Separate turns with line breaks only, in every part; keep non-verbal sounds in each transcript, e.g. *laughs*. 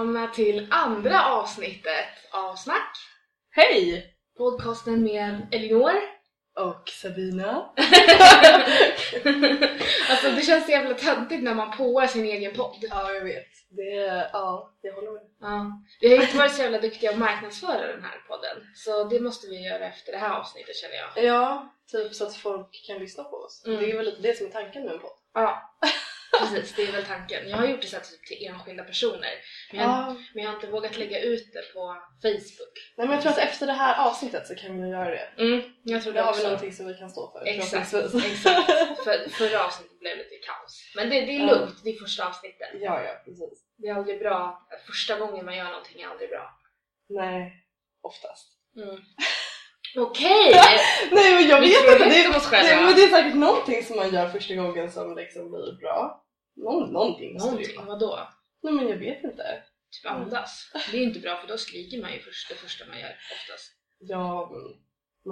Välkomna till andra avsnittet av Snack!
Hej!
Podcasten med Elinor.
Och Sabina. *laughs*
alltså det känns så jävla töntigt när man påar sin egen podd.
Ja, jag vet. Det ja, jag håller med.
Ja. Vi har inte varit så jävla duktiga att marknadsföra den här podden. Så det måste vi göra efter det här avsnittet känner jag.
Ja, typ så att folk kan lyssna på oss.
Mm.
Det är väl lite det som är tanken med en podd.
Ja, *laughs* precis. Det är väl tanken. Jag har gjort det så typ till enskilda personer. Men jag,
Ja.
men jag har inte vågat lägga ut det på Facebook.
Nej men jag tror att efter det här avsnittet så kan vi göra det.
Mm, jag tror
Då
det
har vi någonting som vi kan stå för
Exakt, exakt. *laughs* För, förra avsnittet blev lite kaos. Men det, det är lugnt, det är första avsnittet.
Ja, ja, precis.
Det är aldrig bra, första gången man gör någonting är aldrig bra.
Nej, oftast.
Mm. *laughs* Okej! *laughs*
Nej men jag vet inte, det nej, men det är säkert någonting som man gör första gången som liksom blir bra. Någon, någonting måste det ju
Någonting,
vara.
vadå?
Nej men jag vet inte.
Typ andas. Det är inte bra för då skriker man ju först, det första man gör oftast.
Ja, men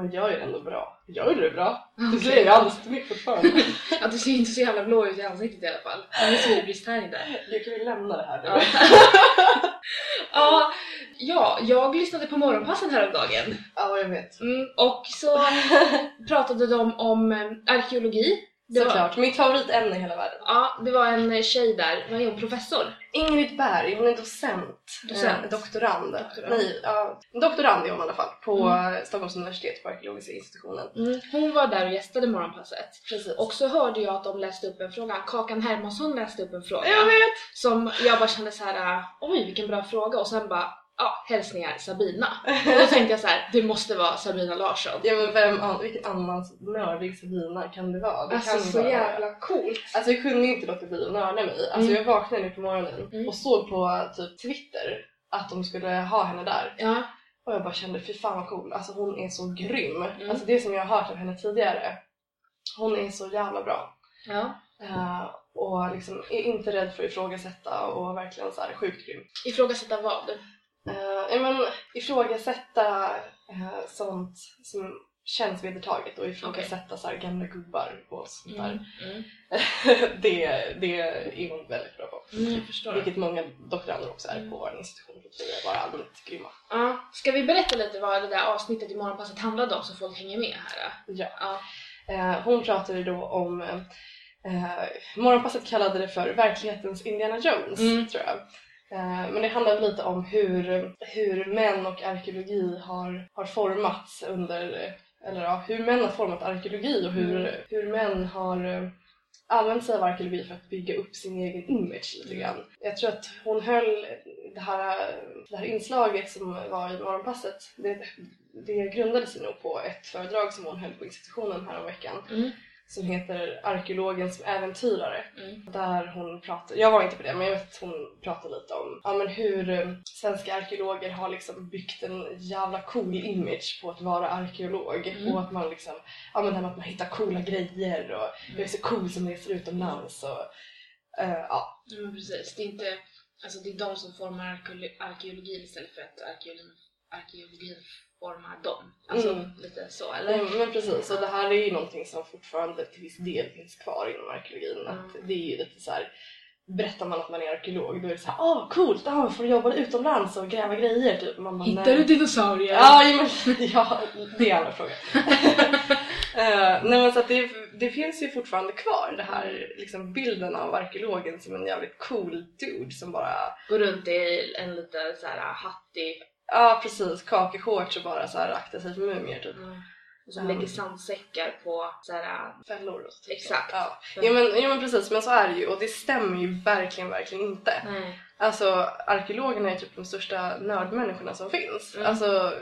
man gör ju ändå bra. Gör du det bra? Du säger jag andas inte mycket fortfarande. *laughs*
Ja, du ser inte så jävla blå ut i ansiktet i alla fall. Det är syrebrist där.
Jag kan ju lämna det här nu.
Ja. *laughs* ja, ja, jag lyssnade på morgonpassen häromdagen.
Ja, jag vet.
Mm, och så pratade de om eh, arkeologi. Det
Såklart. Mitt favoritämne i hela världen.
ja, det var en tjej där, vad är hon, professor?
Ingrid Berg, hon är docent.
Docent.
Eh, doktorand.
Doktorand.
Nej, ja, doktorand är hon i alla fall. På
Mm.
Stockholms universitet på arkeologiska institutionen.
Mm, hon var där och gästade morgonpasset.
Precis.
Och så hörde jag att de läste upp en fråga, Kakan Hermansson läste upp en fråga.
jag vet!
Som jag bara kände så här: oj vilken bra fråga och sen bara, ja hälsningar Sabina. Och då tänkte jag så här: det måste vara Sabina Larsson.
Ja men vem, an- vilken annan nördig Sabina kan det vara? Det
Alltså
kan
så
bara-
jävla coolt.
Alltså jag kunde inte låta bli att nörda mig. Alltså
Mm.
jag vaknade nu på morgonen
Mm.
och såg på typ Twitter att de skulle ha henne där.
Ja,
Och jag bara kände fy fan vad cool, alltså hon är så grym.
Mm.
Alltså det som jag har hört av henne tidigare. Hon är så jävla bra.
ja.
Eh, och liksom är inte rädd för att ifrågasätta och verkligen så här sjukt grym.
Ifrågasätta vad?
Uh, ja, men ifrågasätta uh, sånt som känns vedertaget och ifrågasätta så här gamla gubbar och sånt där.
Mm. Mm. *laughs*
det, det är hon väldigt bra på.
Mm.
Vilket många doktorander också är
Mm.
på vår institution vi är bara allmänt grymma.
Ja, ska vi berätta lite vad det där avsnittet i morgonpasset handlade om så folk hänger med här?
Ja.
Ja.
Eh, hon pratade då om, eh, morgonpasset kallade det för verklighetens Indiana Jones
Mm.
tror jag. Eh, men det handlade lite om hur, hur män och arkeologi har, har formats under, eller ja, hur män har format arkeologi och hur,
Mm.
hur män har eh, använt sig av arkeologi för att bygga upp sin egen image lite
Mm.
grann. Jag tror att hon höll det här, det här inslaget som var i morgonpasset, det, det grundade sig nog på ett föredrag som hon höll på institutionen här om veckan
Mm.
Som heter Arkeologen som äventyrare.
Mm.
Där hon pratar, jag var inte på det men jag vet att hon pratar lite om ja, men hur eh, svenska arkeologer har liksom byggt en jävla cool image på att vara arkeolog
Mm.
och att man liksom, ja men det här med att man hittar coola grejer och
Mm.
är så cool som reser utomlands och eh, ja.
Men precis. Det är inte, alltså det är de som formar arkeolo- arkeologin istället för att arkeologin, arkeologin formar dem. Alltså
Mm.
lite så, eller?
Men, men precis, och det här är ju någonting som fortfarande till viss del finns kvar inom arkeologin.
Mm.
Att det är ju lite så här. Berättar man att man är arkeolog då är det såhär åh coolt, ah, får du jobba utomlands och gräva grejer typ. Man bara,
Hittar
nej.
du dinosaurier?
Ja, men, *laughs* ja, det är en annan fråga. *laughs* Eh, nej men så att det, det finns ju fortfarande kvar det här liksom bilden av arkeologen som en jävligt cool dude som bara
Går runt i en lite så här hattig
Ja precis, kakeshorts och bara så här akta sig för mumier typ.
mm, och som
Ja.
lägger sandsäckar på så här,
Fällor och så.
Exakt.
Ja. Jo, men, jo men precis, men så är det ju och det stämmer ju verkligen, verkligen inte.
nej.
Alltså arkeologerna är typ de största nördmänniskorna som finns.
Mm.
Alltså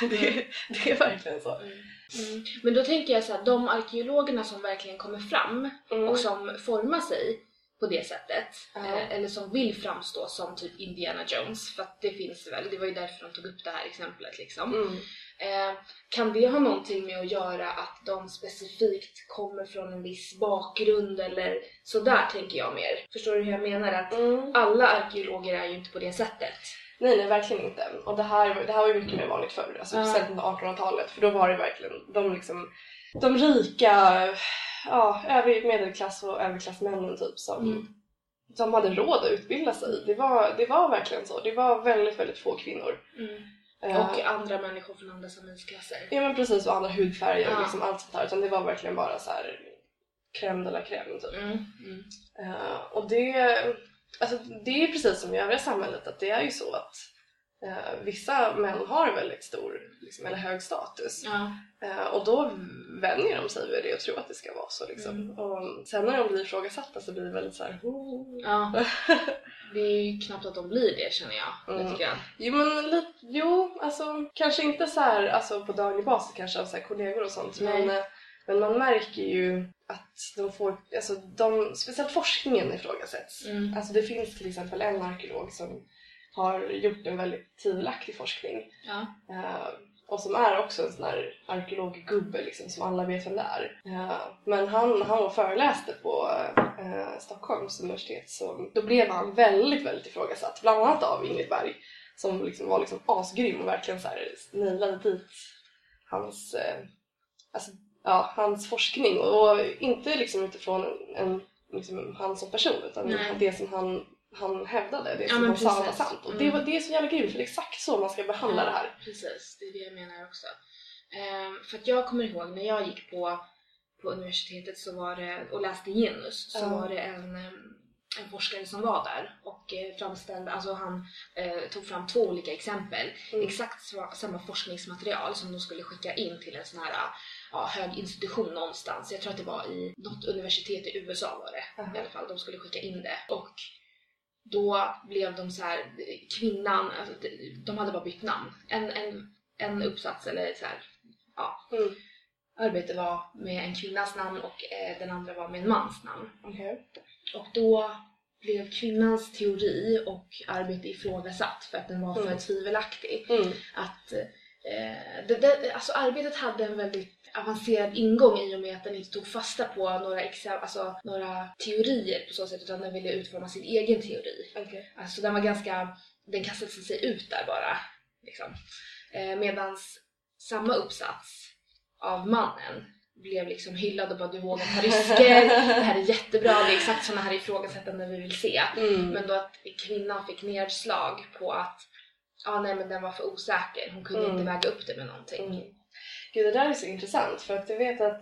*laughs* det, det är verkligen så.
Mm. Mm. Men då tänker jag så här, de arkeologerna som verkligen kommer fram
Mm.
och som formar sig på det sättet,
Ja.
eh, eller som vill framstå som typ Indiana Jones, för att det finns väl, det var ju därför de tog upp det här exemplet liksom.
Mm.
Eh, kan det ha någonting med att göra att de specifikt kommer från en viss bakgrund eller sådär tänker jag mer. Förstår du hur jag menar? Att
Mm.
alla arkeologer är ju inte på det sättet.
Nej, nej verkligen inte. Och det här, det här var ju mycket mer vanligt förr, alltså
Ja.
speciellt under 1800-talet. För då var det verkligen de liksom, de rika, ja, övrig medelklass och överklassmännen typ som,
Mm.
som hade råd att utbilda sig. Det var, det var verkligen så. Det var väldigt, väldigt få kvinnor.
Mm.
Eh,
Och andra människor från andra samhällsklasser.
Ja men precis och andra hudfärger och liksom allt sånt där. Utan det var verkligen bara så här crème de la crème typ.
Mm. Mm.
Eh, och det, alltså, det är precis som i övriga samhället att det är ju så att eh, vissa män har väldigt stor eller liksom, hög status.
Ja.
Eh, och då vänjer de sig vid det och tror att det ska vara så. Liksom.
Mm.
Och sen när de blir ifrågasatta så blir det väldigt så här. "Oh."
ja. *laughs* Det är ju knappt att de blir det känner jag.
Mm.
Lite grann.
Jo men lite, jo alltså kanske inte så här, alltså på daglig basis kanske av så här kollegor och sånt
Nej.
men, eh, men man märker ju att de får, alltså de, speciellt forskningen ifrågasätts.
Mm.
Alltså det finns till exempel en arkeolog som har gjort en väldigt tvivelaktig forskning
Ja.
eh, och som är också en sån här arkeologgubbe liksom, som alla vet vem det är. Eh, men han, han var föreläste på eh, Stockholms universitet så då blev han väldigt, väldigt ifrågasatt. Bland annat av Ingrid Berg som liksom var liksom asgrym och verkligen så här nailade dit hans, alltså, ja, hans forskning och inte liksom utifrån en, liksom, han som person utan
Nej.
det som han, han hävdade, det
Ja,
som han sa var sant. Och
Mm.
det, var, det är så jävla grymt för det är exakt så man ska behandla det här.
Precis, det är det jag menar också. Ehm, för att jag kommer ihåg när jag gick på, på universitetet så var det, och läste genus så
Ja.
var det en, ehm, en forskare som var där och eh, framställde, alltså han eh, tog fram två olika exempel.
Mm.
Exakt samma forskningsmaterial som de skulle skicka in till en sån här ja, hög institution någonstans. Jag tror att det var i något universitet i USA var det
Aha.
i alla fall. De skulle skicka in det. Och då blev de så här, kvinnan, alltså, de- de hade bara bytt namn. En, en, en uppsats eller så här, ja,
Mm.
arbete var med en kvinnas namn och eh, den andra var med en mans namn.
Okej.
Och då blev kvinnans teori och arbete ifrågasatt för att den var för
Mm.
tvivelaktig.
Mm.
Att, eh, det, det, alltså arbetet hade en väldigt avancerad ingång i och med att den inte tog fasta på några, alltså, några teorier på så sätt utan den ville utforma sin egen teori.
Okej.
Alltså den var ganska, den kastade sig ut där bara. Liksom. Eh, medans samma uppsats av mannen blev liksom hyllad och bara du vågar ta risker, det här är jättebra, det är exakt sådana här ifrågasättanden vi vill se.
Mm.
Men då att kvinnan fick nedslag på att ah, nej men den var för osäker, hon kunde
Mm.
inte väga upp det med någonting.
Mm. Gud, det där är så intressant för att jag vet att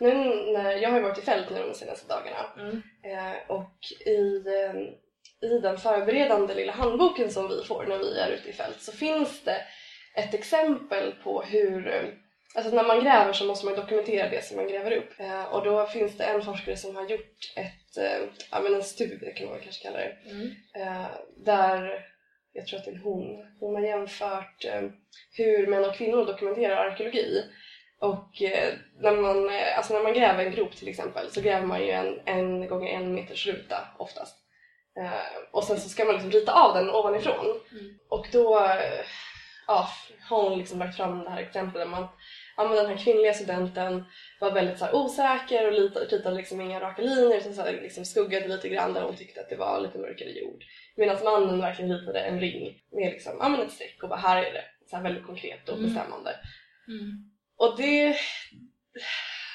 nu när jag har ju varit i fält nu de senaste dagarna
Mm.
eh, och i, eh, i den förberedande lilla handboken som vi får när vi är ute i fält så finns det ett exempel på hur eh, Alltså när man gräver så måste man dokumentera det som man gräver upp. Eh, och då finns det en forskare som har gjort ett, eh, ja men en studie kan man kanske kalla det.
Mm.
Eh, där, jag tror att det är hon, hon har jämfört eh, hur män och kvinnor dokumenterar arkeologi. Och eh, när, man, eh, alltså när man gräver en grop till exempel så gräver man ju en, en gånger en meters ruta oftast. Och sen så ska man liksom rita av den ovanifrån.
Mm.
Och då ja, har hon liksom lagt fram det här exemplet där man Ja, men den här kvinnliga studenten var väldigt så osäker och ritade liksom inga raka linjer utan så här, liksom skuggade lite grann där hon tyckte att det var lite mörkare jord. Medan mannen verkligen ritade en ring med liksom, ja, men ett streck och bara här är det. Så här väldigt konkret och
Mm.
bestämmande.
Mm.
Och det...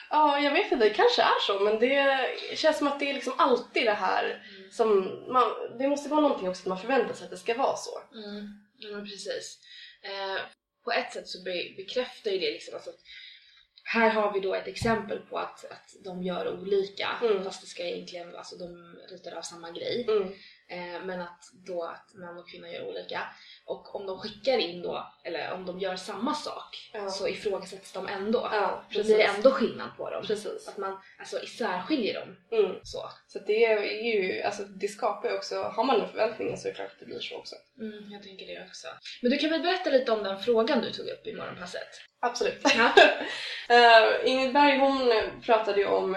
Ja, jag vet inte, det kanske är så men det känns som att det är liksom alltid det här
Mm.
som man, det måste vara någonting också att man förväntar sig att det ska vara så.
Mm. Ja men precis. Eh, på ett sätt så be- bekräftar ju det liksom alltså, att här har vi då ett exempel på att, att de gör olika
Mm.
fast det ska egentligen, alltså de ritar av samma grej.
Mm.
Eh, men att då att man och kvinna gör olika. Och om de skickar in då, eller om de gör samma sak
Ja.
så ifrågasätts de ändå.
Ja,
Då blir det ändå skillnad på dem.
Precis.
Att man alltså isärskiljer dem
Mm.
så.
Så det är ju, alltså det skapar ju också, har man en förväntning så är det klart att det blir så också.
Mm, jag tänker det också. Men du kan väl berätta lite om den frågan du tog upp i morgonpasset?
Absolut.
Ja.
uh, *laughs* Ingrid Berg hon pratade ju om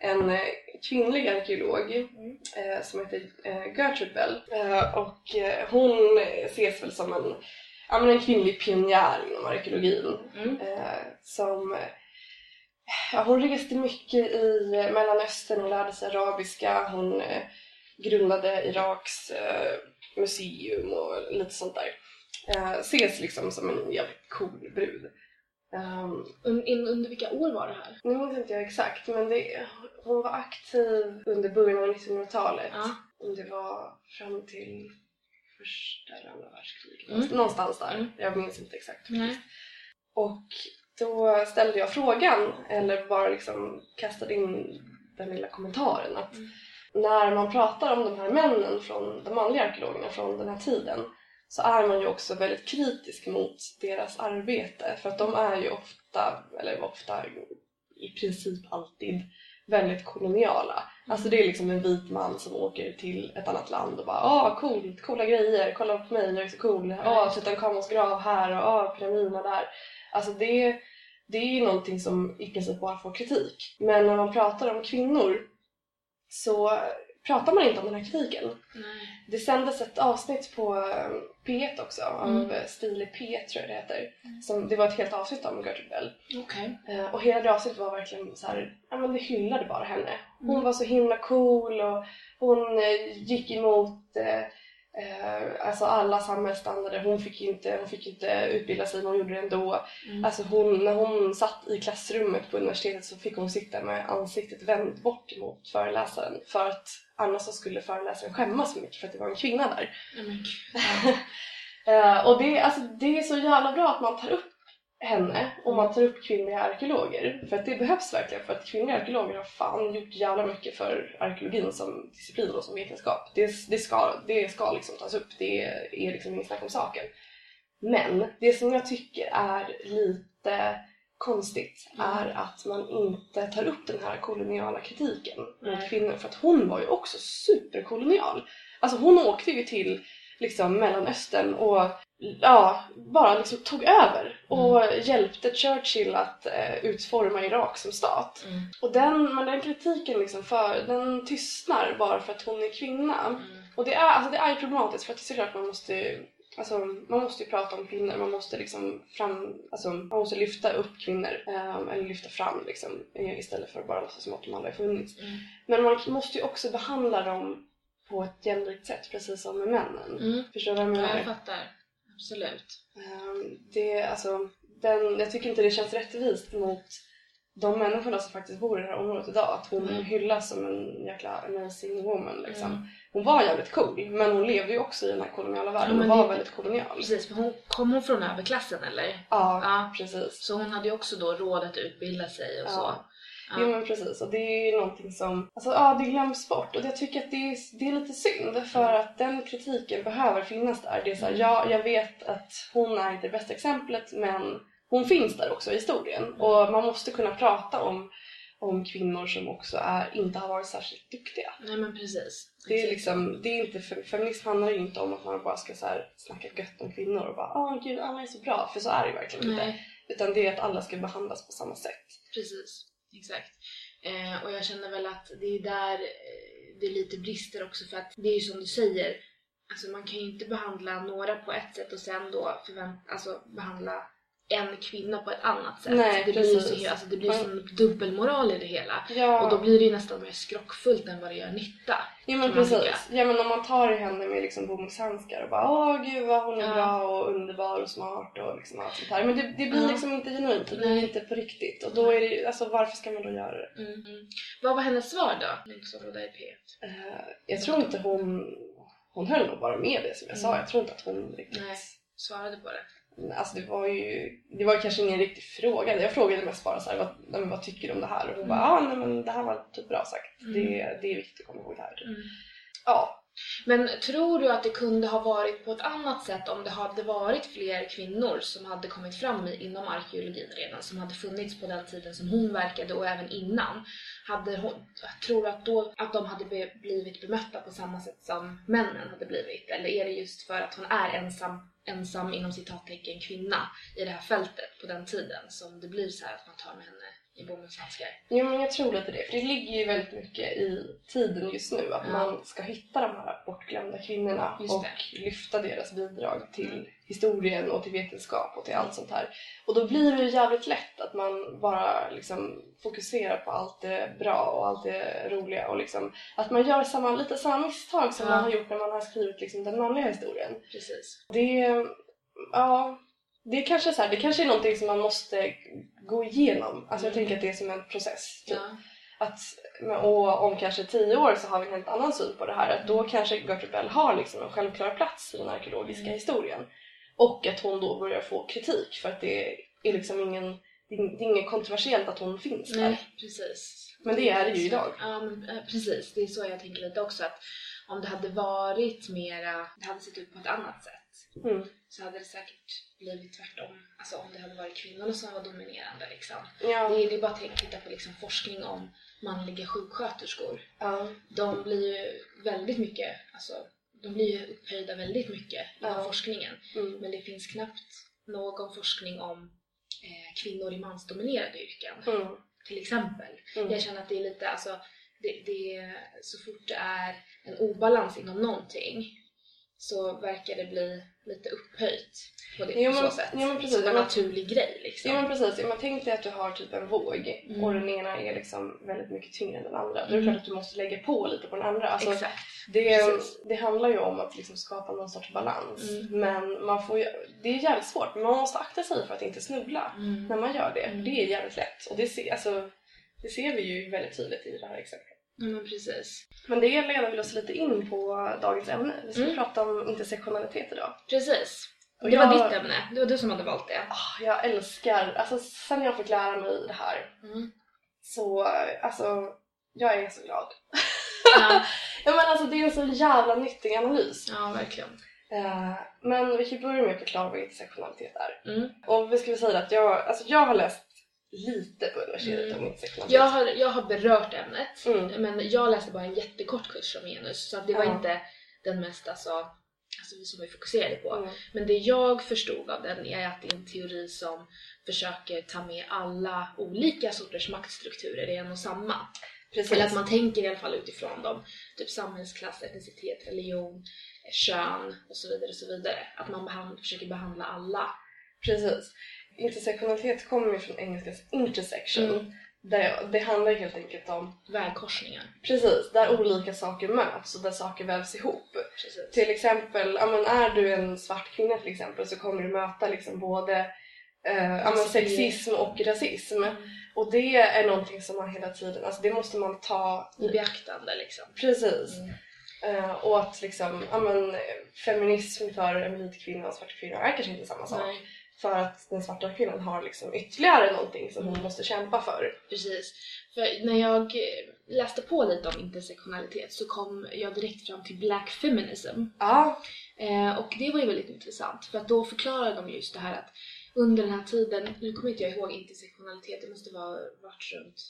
en eh, kvinnlig arkeolog
Mm.
eh, som heter uh, Gertrude Bell Eh, och eh, hon ses väl som en, ja, men en kvinnlig pionjär inom arkeologin
Mm.
eh, som eh, ja, hon reste mycket i eh, Mellanöstern och lärde sig arabiska. Hon eh, grundade Iraks eh, museum och lite sånt där. Eh, ses liksom som en jävligt cool brud. Um,
Un- under vilka år var det här?
nu minns inte jag exakt men det, hon var aktiv under början av 1900-talet.
Ja.
om det var fram till första eller andra världskriget.
Mm.
Någonstans där.
Mm.
Jag minns inte exakt.
Nej.
Och då ställde jag frågan, eller bara liksom kastade in den lilla kommentaren att
Mm.
när man pratar om de här männen från de manliga arkeologerna från den här tiden så är man ju också väldigt kritisk mot deras arbete för att de är ju ofta, eller ofta i princip alltid väldigt koloniala. Alltså det är liksom en vit man som åker till ett annat land och bara ah coolt, coola grejer, kolla på mig, jag är så cool, ah Tutankhamons grav här och ah pyramiderna där. Alltså det, det är ju någonting som i princip bara får kritik. Men när man pratar om kvinnor så pratar man inte om den här kritiken.
Nej.
Det sändes ett avsnitt på eh, P1 också av
Mm.
mm. Stile P tror jag det heter. Som, det var ett helt avsnitt om Gertrude Bell.
Okej.
Eh, och hela det avsnittet var verkligen så här, ja men det hyllade bara henne. Hon
Mm.
var så himla cool och hon eh, gick emot eh, eh, alltså alla samhällsstandarder. Hon fick, inte, hon fick inte utbilda sig men hon gjorde det ändå.
Mm.
Alltså hon, när hon satt i klassrummet på universitetet så fick hon sitta med ansiktet vänt bort emot föreläsaren för att annars så skulle föreläsaren skämmas för mycket för att det var en kvinna där.
Gud. *laughs*
Eh, och det, alltså, det är så jävla bra att man tar upp henne och man tar upp kvinnliga arkeologer. För att det behövs verkligen för att kvinnliga arkeologer har fan gjort jävla mycket för arkeologin som disciplin och som vetenskap. Det, det, ska, det ska liksom tas upp, det är liksom inget snack om saken. Men det som jag tycker är lite konstigt
Mm.
är att man inte tar upp den här koloniala kritiken mot kvinnor för att hon var ju också superkolonial. Alltså hon åkte ju till liksom Mellanöstern och ja, bara liksom tog över och hjälpte Churchill att eh, utforma Irak som stat.
Mm.
Och den, men den kritiken liksom för, den tystnar bara för att hon är kvinna.
Mm.
Och det är, alltså det är problematiskt för att det är klart man måste Alltså, man måste ju prata om kvinnor, man måste liksom fram, alltså, man måste lyfta upp kvinnor, ehm, eller lyfta fram liksom, eh, istället för att bara låtsas som att de aldrig har funnits.
Mm.
Men man måste ju också behandla dem på ett jämlikt sätt, precis som med männen.
Mm.
Förstår du vad jag
Ja,
menar?
jag fattar. Absolut.
Ehm, det, alltså, den, jag tycker inte det känns rättvist mot de människorna som faktiskt bor i det här området idag. Att hon
Mm.
hyllas som en jäkla amazing woman liksom.
Mm.
Hon var jävligt cool, men hon levde ju också i den här koloniala världen
Ja,
och var
det-
väldigt kolonial.
Precis, men hon, kom hon från överklassen eller?
Ja,
Ja.
precis.
Så hon hade ju också då råd att utbilda sig och
Ja.
så.
Jo men precis, och det är ju någonting som, alltså ja det glöms bort och jag tycker att det är, det är lite synd för att den kritiken behöver finnas där. Det är såhär, ja jag vet att hon är inte det bästa exemplet men hon finns där också i historien och man måste kunna prata om, om kvinnor som också är, inte har varit särskilt duktiga.
Nej men precis.
Det är liksom, det är inte, fe- feminism handlar ju inte om att man bara ska så här snacka gött om kvinnor och bara åh gud alla är så bra, för så är det ju verkligen inte.
Nej,
Utan det är att alla ska behandlas på samma sätt.
precis. Exakt. Eh, och jag känner väl att det är där eh, det är lite brister också för att det är ju som du säger, alltså man kan ju inte behandla några på ett sätt och sen då förvänt- alltså behandla en kvinna på ett annat sätt.
Nej,
det blir så, alltså det blir som dubbelmoral i det hela.
Ja.
Och då blir det ju nästan mer skrockfullt än vad det gör nytta.
Ja men precis. Ja men om man tar i henne med liksom bomullshandskar och bara åh gud vad hon är
Ja.
bra och underbar och smart och liksom allt sånt här. Men det, det blir
Ja.
liksom inte genuint, det blir
Nej.
inte på riktigt. Och då är det alltså varför ska man då göra det?
Mm. Mm. Vad var hennes svar då? Link som där i P1.
Eh, jag tror inte hon, hon höll nog bara med det som jag sa.
Mm.
Jag tror inte att hon riktigt
Nej. Svarade på det.
Alltså det var ju det var kanske ingen riktig fråga. Jag frågade mest bara så här, vad, vad tycker du om det här? Och hon
Mm.
bara, ah, nej men det här var typ bra sagt.
Mm.
Det, det är viktigt att komma ihåg det här.
Mm.
Ja.
Men tror du att det kunde ha varit på ett annat sätt om det hade varit fler kvinnor som hade kommit fram inom arkeologin redan, som hade funnits på den tiden som hon verkade och även innan? Hade hon, tror du att, då, att de hade blivit bemötta på samma sätt som männen hade blivit? Eller är det just för att hon är ensam, ensam inom citattecken kvinna i det här fältet på den tiden som det blir så här att man tar med henne i bomullshandskar?
Jo men jag tror lite det, för det ligger ju väldigt mycket i tiden just nu att
Ja.
man ska hitta de här bortglömda kvinnorna och lyfta deras bidrag till historien och till vetenskap och till allt sånt här. Och då blir det ju jävligt lätt att man bara liksom fokuserar på allt det bra och allt det roliga och liksom att man gör samma, lite samma misstag som
Ja.
man har gjort när man har skrivit liksom den manliga historien.
Precis.
Det, ja, det är kanske så här, det kanske är någonting som man måste gå igenom. Alltså jag
Mm.
tänker att det är som en process. Typ.
Ja.
Att, och om kanske tio år så har vi en helt annan syn på det här. Att då kanske Gertrude Bell har liksom en självklar plats i den arkeologiska
Mm.
historien. Och att hon då börjar få kritik för att det är liksom ingen, det är det är inget kontroversiellt att hon finns där.
Nej, precis.
Men det är det ju idag.
Ja, men eh, precis. Det är så jag tänker lite också att om det hade varit mera, det hade sett ut på ett annat sätt
Mm.
så hade det säkert blivit tvärtom. Alltså om det hade varit kvinnorna som var dominerande liksom.
Ja,
Det är, det är bara att titta på liksom forskning om manliga sjuksköterskor.
ja,
De blir ju väldigt mycket, alltså de blir ju upphöjda väldigt mycket inom
Ja.
forskningen.
mm.
Men det finns knappt någon forskning om eh, kvinnor i mansdominerade yrken.
Mm.
Till exempel.
Mm.
Jag känner att det är lite, alltså, det, det, så fort det är en obalans inom någonting så verkar det bli lite upphöjt på det
Jo,
på
men-
så sätt.
jo, men precis.
Som en naturlig grej liksom.
Ja men precis, ja, men tänk dig att du har typ en våg
Mm.
och den ena är liksom väldigt mycket tyngre än den andra. Då är det
Mm.
klart att du måste lägga på lite på den andra. Alltså,
Exakt.
det,
precis.
det handlar ju om att liksom skapa någon sorts balans.
Mm.
Men man får ju, det är jävligt svårt, men man måste akta sig för att inte snubbla
Mm.
när man gör det.
Mm.
Det är jävligt lätt och det, ser, alltså, det ser vi ju väldigt tydligt i det här exemplet.
Ja, men precis.
Men det leder väl oss lite in på dagens ämne. Vi ska
Mm.
prata om intersektionalitet idag.
Precis.
Och
det
jag-
var ditt ämne. Det var du som hade valt det.
Ah, Jag älskar, alltså sen jag fick lära mig det här
Mm.
så, alltså, jag är så glad.
Ja. *laughs*
Ja men alltså det är en så jävla nyttig analys.
ja, verkligen.
Eh, men vi kan börja med att förklara vad intersektionalitet är.
Mm.
Och vi ska väl säga att jag, alltså jag har läst lite på universitetet
Mm.
om intersektionalitet.
Jag har, jag har berört ämnet,
Mm.
men jag läste bara en jättekort kurs om genus så det var
Ja.
inte den mest alltså, alltså, som vi fokuserade på.
Mm.
Men det jag förstod av den är att det är en teori som försöker ta med alla olika sorters maktstrukturer i en och samma.
Precis.
Eller att man tänker i alla fall utifrån dem. Typ samhällsklass, etnicitet, religion, kön och så vidare. och så vidare. Att man behand, försöker behandla alla.
Precis. Intersektionalitet kommer ju från engelskans intersection.
Mm.
Där, det handlar helt enkelt om,
Vägkorsningar.
precis, där olika saker möts och där saker vävs ihop.
Precis.
Till exempel, ja, men är du en svart kvinna till exempel så kommer du möta liksom både eh, ja, men sexism och rasism. Och det är någonting som man hela tiden, alltså det måste man ta
I beaktande liksom.
Precis.
Mm.
Eh, och att liksom, ja men eh, feminism för en vit kvinna och en svart kvinna är kanske inte samma sak.
Nej,
För att den svarta kvinnan har liksom ytterligare någonting som hon
Mm.
måste kämpa för.
precis. För när jag eh, läste på lite om intersektionalitet så kom jag direkt fram till black feminism.
Ja,
Eh, och det var ju väldigt intressant för att då förklarar de just det här att under den här tiden, nu kommer inte jag ihåg intersektionalitet, det måste vara varit runt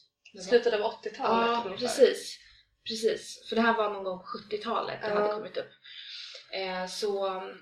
slutet av 80-talet
Ja,
ungefär.
precis. Precis, för det här var någon gång på 70-talet det
Ja.
hade kommit upp. Eh, så um,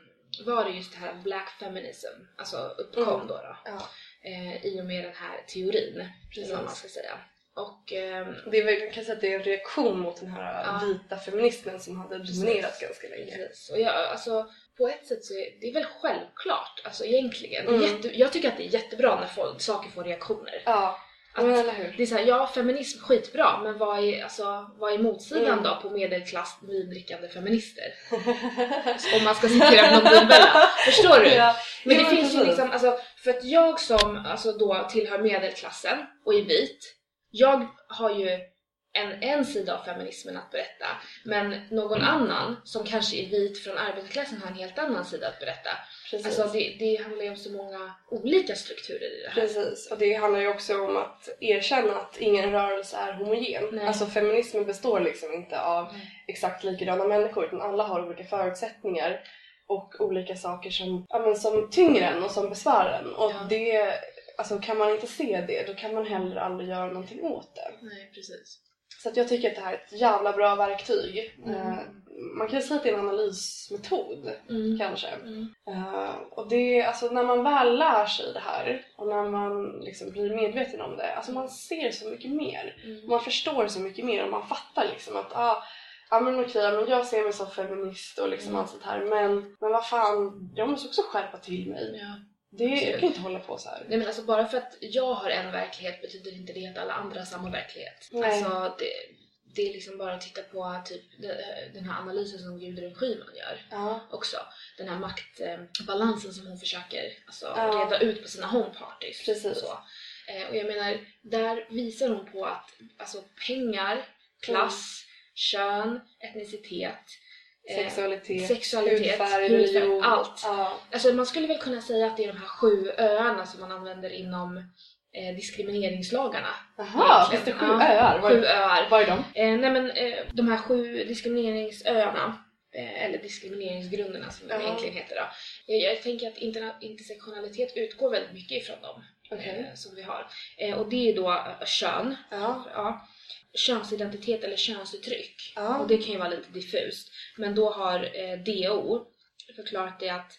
var det just det här black feminism, alltså uppkom
Mm.
då, då
Ja,
eh, i och med den här teorin,
Precis.
vad man ska säga. Och ehm,
det är väl, man kan säga att det är en reaktion mot den här
Ja.
vita feminismen som hade dominerat ganska länge.
Precis. Och jag, alltså, på ett sätt så är det är väl självklart, alltså egentligen.
Mm.
Jätte, jag tycker att det är jättebra när folk, saker får reaktioner.
Ja,
Att,
hur?
det är såhär, ja feminism skitbra, men vad är, alltså, vad är motsidan
Mm.
då på medelklass vindrickande feminister? *laughs* Om man ska citera Blondin Bella. Förstår du?
ja.
Men
Jo,
det finns ju liksom, alltså, för att jag som alltså då tillhör medelklassen och är vit, jag har ju en, en sida av feminismen att berätta, men någon annan som kanske är vit från arbetarklassen har en helt annan sida att berätta.
Precis.
Alltså det, det handlar ju om så många olika strukturer i det här.
Precis, och det handlar ju också om att erkänna att ingen rörelse är homogen.
Nej.
Alltså feminismen består liksom inte av
Nej.
exakt likadana människor utan alla har olika förutsättningar och olika saker som, ja, men som tynger en och som besvärar en. Och
Ja.
det, alltså kan man inte se det då kan man heller aldrig göra någonting åt det.
Nej, precis.
Så jag tycker att det här är ett jävla bra verktyg.
Mm.
Eh, man kan säga att det är en analysmetod
Mm.
kanske.
Mm.
Eh, och det, alltså när man väl lär sig det här och när man liksom blir medveten om det, alltså man ser så mycket mer.
Mm.
Man förstår så mycket mer och man fattar liksom att ah, ja men okej, men jag ser mig som feminist och liksom
Mm.
allt sånt här men, men vad fan, jag måste också skärpa till mig.
Ja.
Det,
Absolut.
kan inte hålla på så här.
Nej men alltså bara för att jag har en verklighet betyder inte det att alla andra har samma verklighet.
Nej.
Alltså det, det är liksom bara att titta på typ de- den här analysen som Gudrun Schyman gör
Ja,
också. Den här maktbalansen som hon försöker alltså,
Ja.
reda ut på sina homeparties.
Precis.
Så. Eh, och jag menar, där visar hon på att alltså, pengar, klass, kön, etnicitet, eh,
Sexualitet,
sexualitet,
hudfärg,
hudfärg, allt.
Ja.
Alltså man skulle väl kunna säga att det är de här sju öarna som man använder inom eh, diskrimineringslagarna.
Jaha, finns det sju
Ja,
öar? Var,
Sju öar.
var är de?
Eh, nej men eh, de här sju diskrimineringsöarna, eh, eller diskrimineringsgrunderna som de
Ja.
egentligen heter då. Jag, jag tänker att intersektionalitet utgår väldigt mycket ifrån dem
Okej.
eh, som vi har. Och det är då kön,
Ja.
Könsidentitet eller könsuttryck.
Ja.
Och det kan ju vara lite diffust. Men då har eh, DO förklarat det att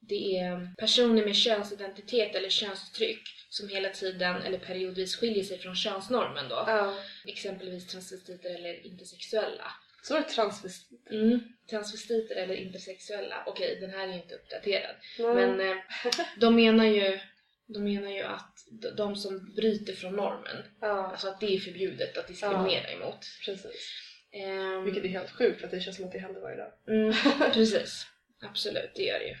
det är personer med könsidentitet eller könsuttryck som hela tiden eller periodvis skiljer sig från könsnormen då.
ja.
Exempelvis transvestiter eller intersexuella.
Så var det transvestit.
Mm. Transvestiter eller intersexuella. Okej, den här är inte uppdaterad.
Nej.
Men eh, de menar ju de menar ju att de som bryter från normen,
Ja,
alltså att det är förbjudet att diskriminera emot.
precis.
Ehm,
Vilket är helt sjukt för att det känns som att det händer varje dag.
Mm, *laughs* precis. Absolut, det gör det ju.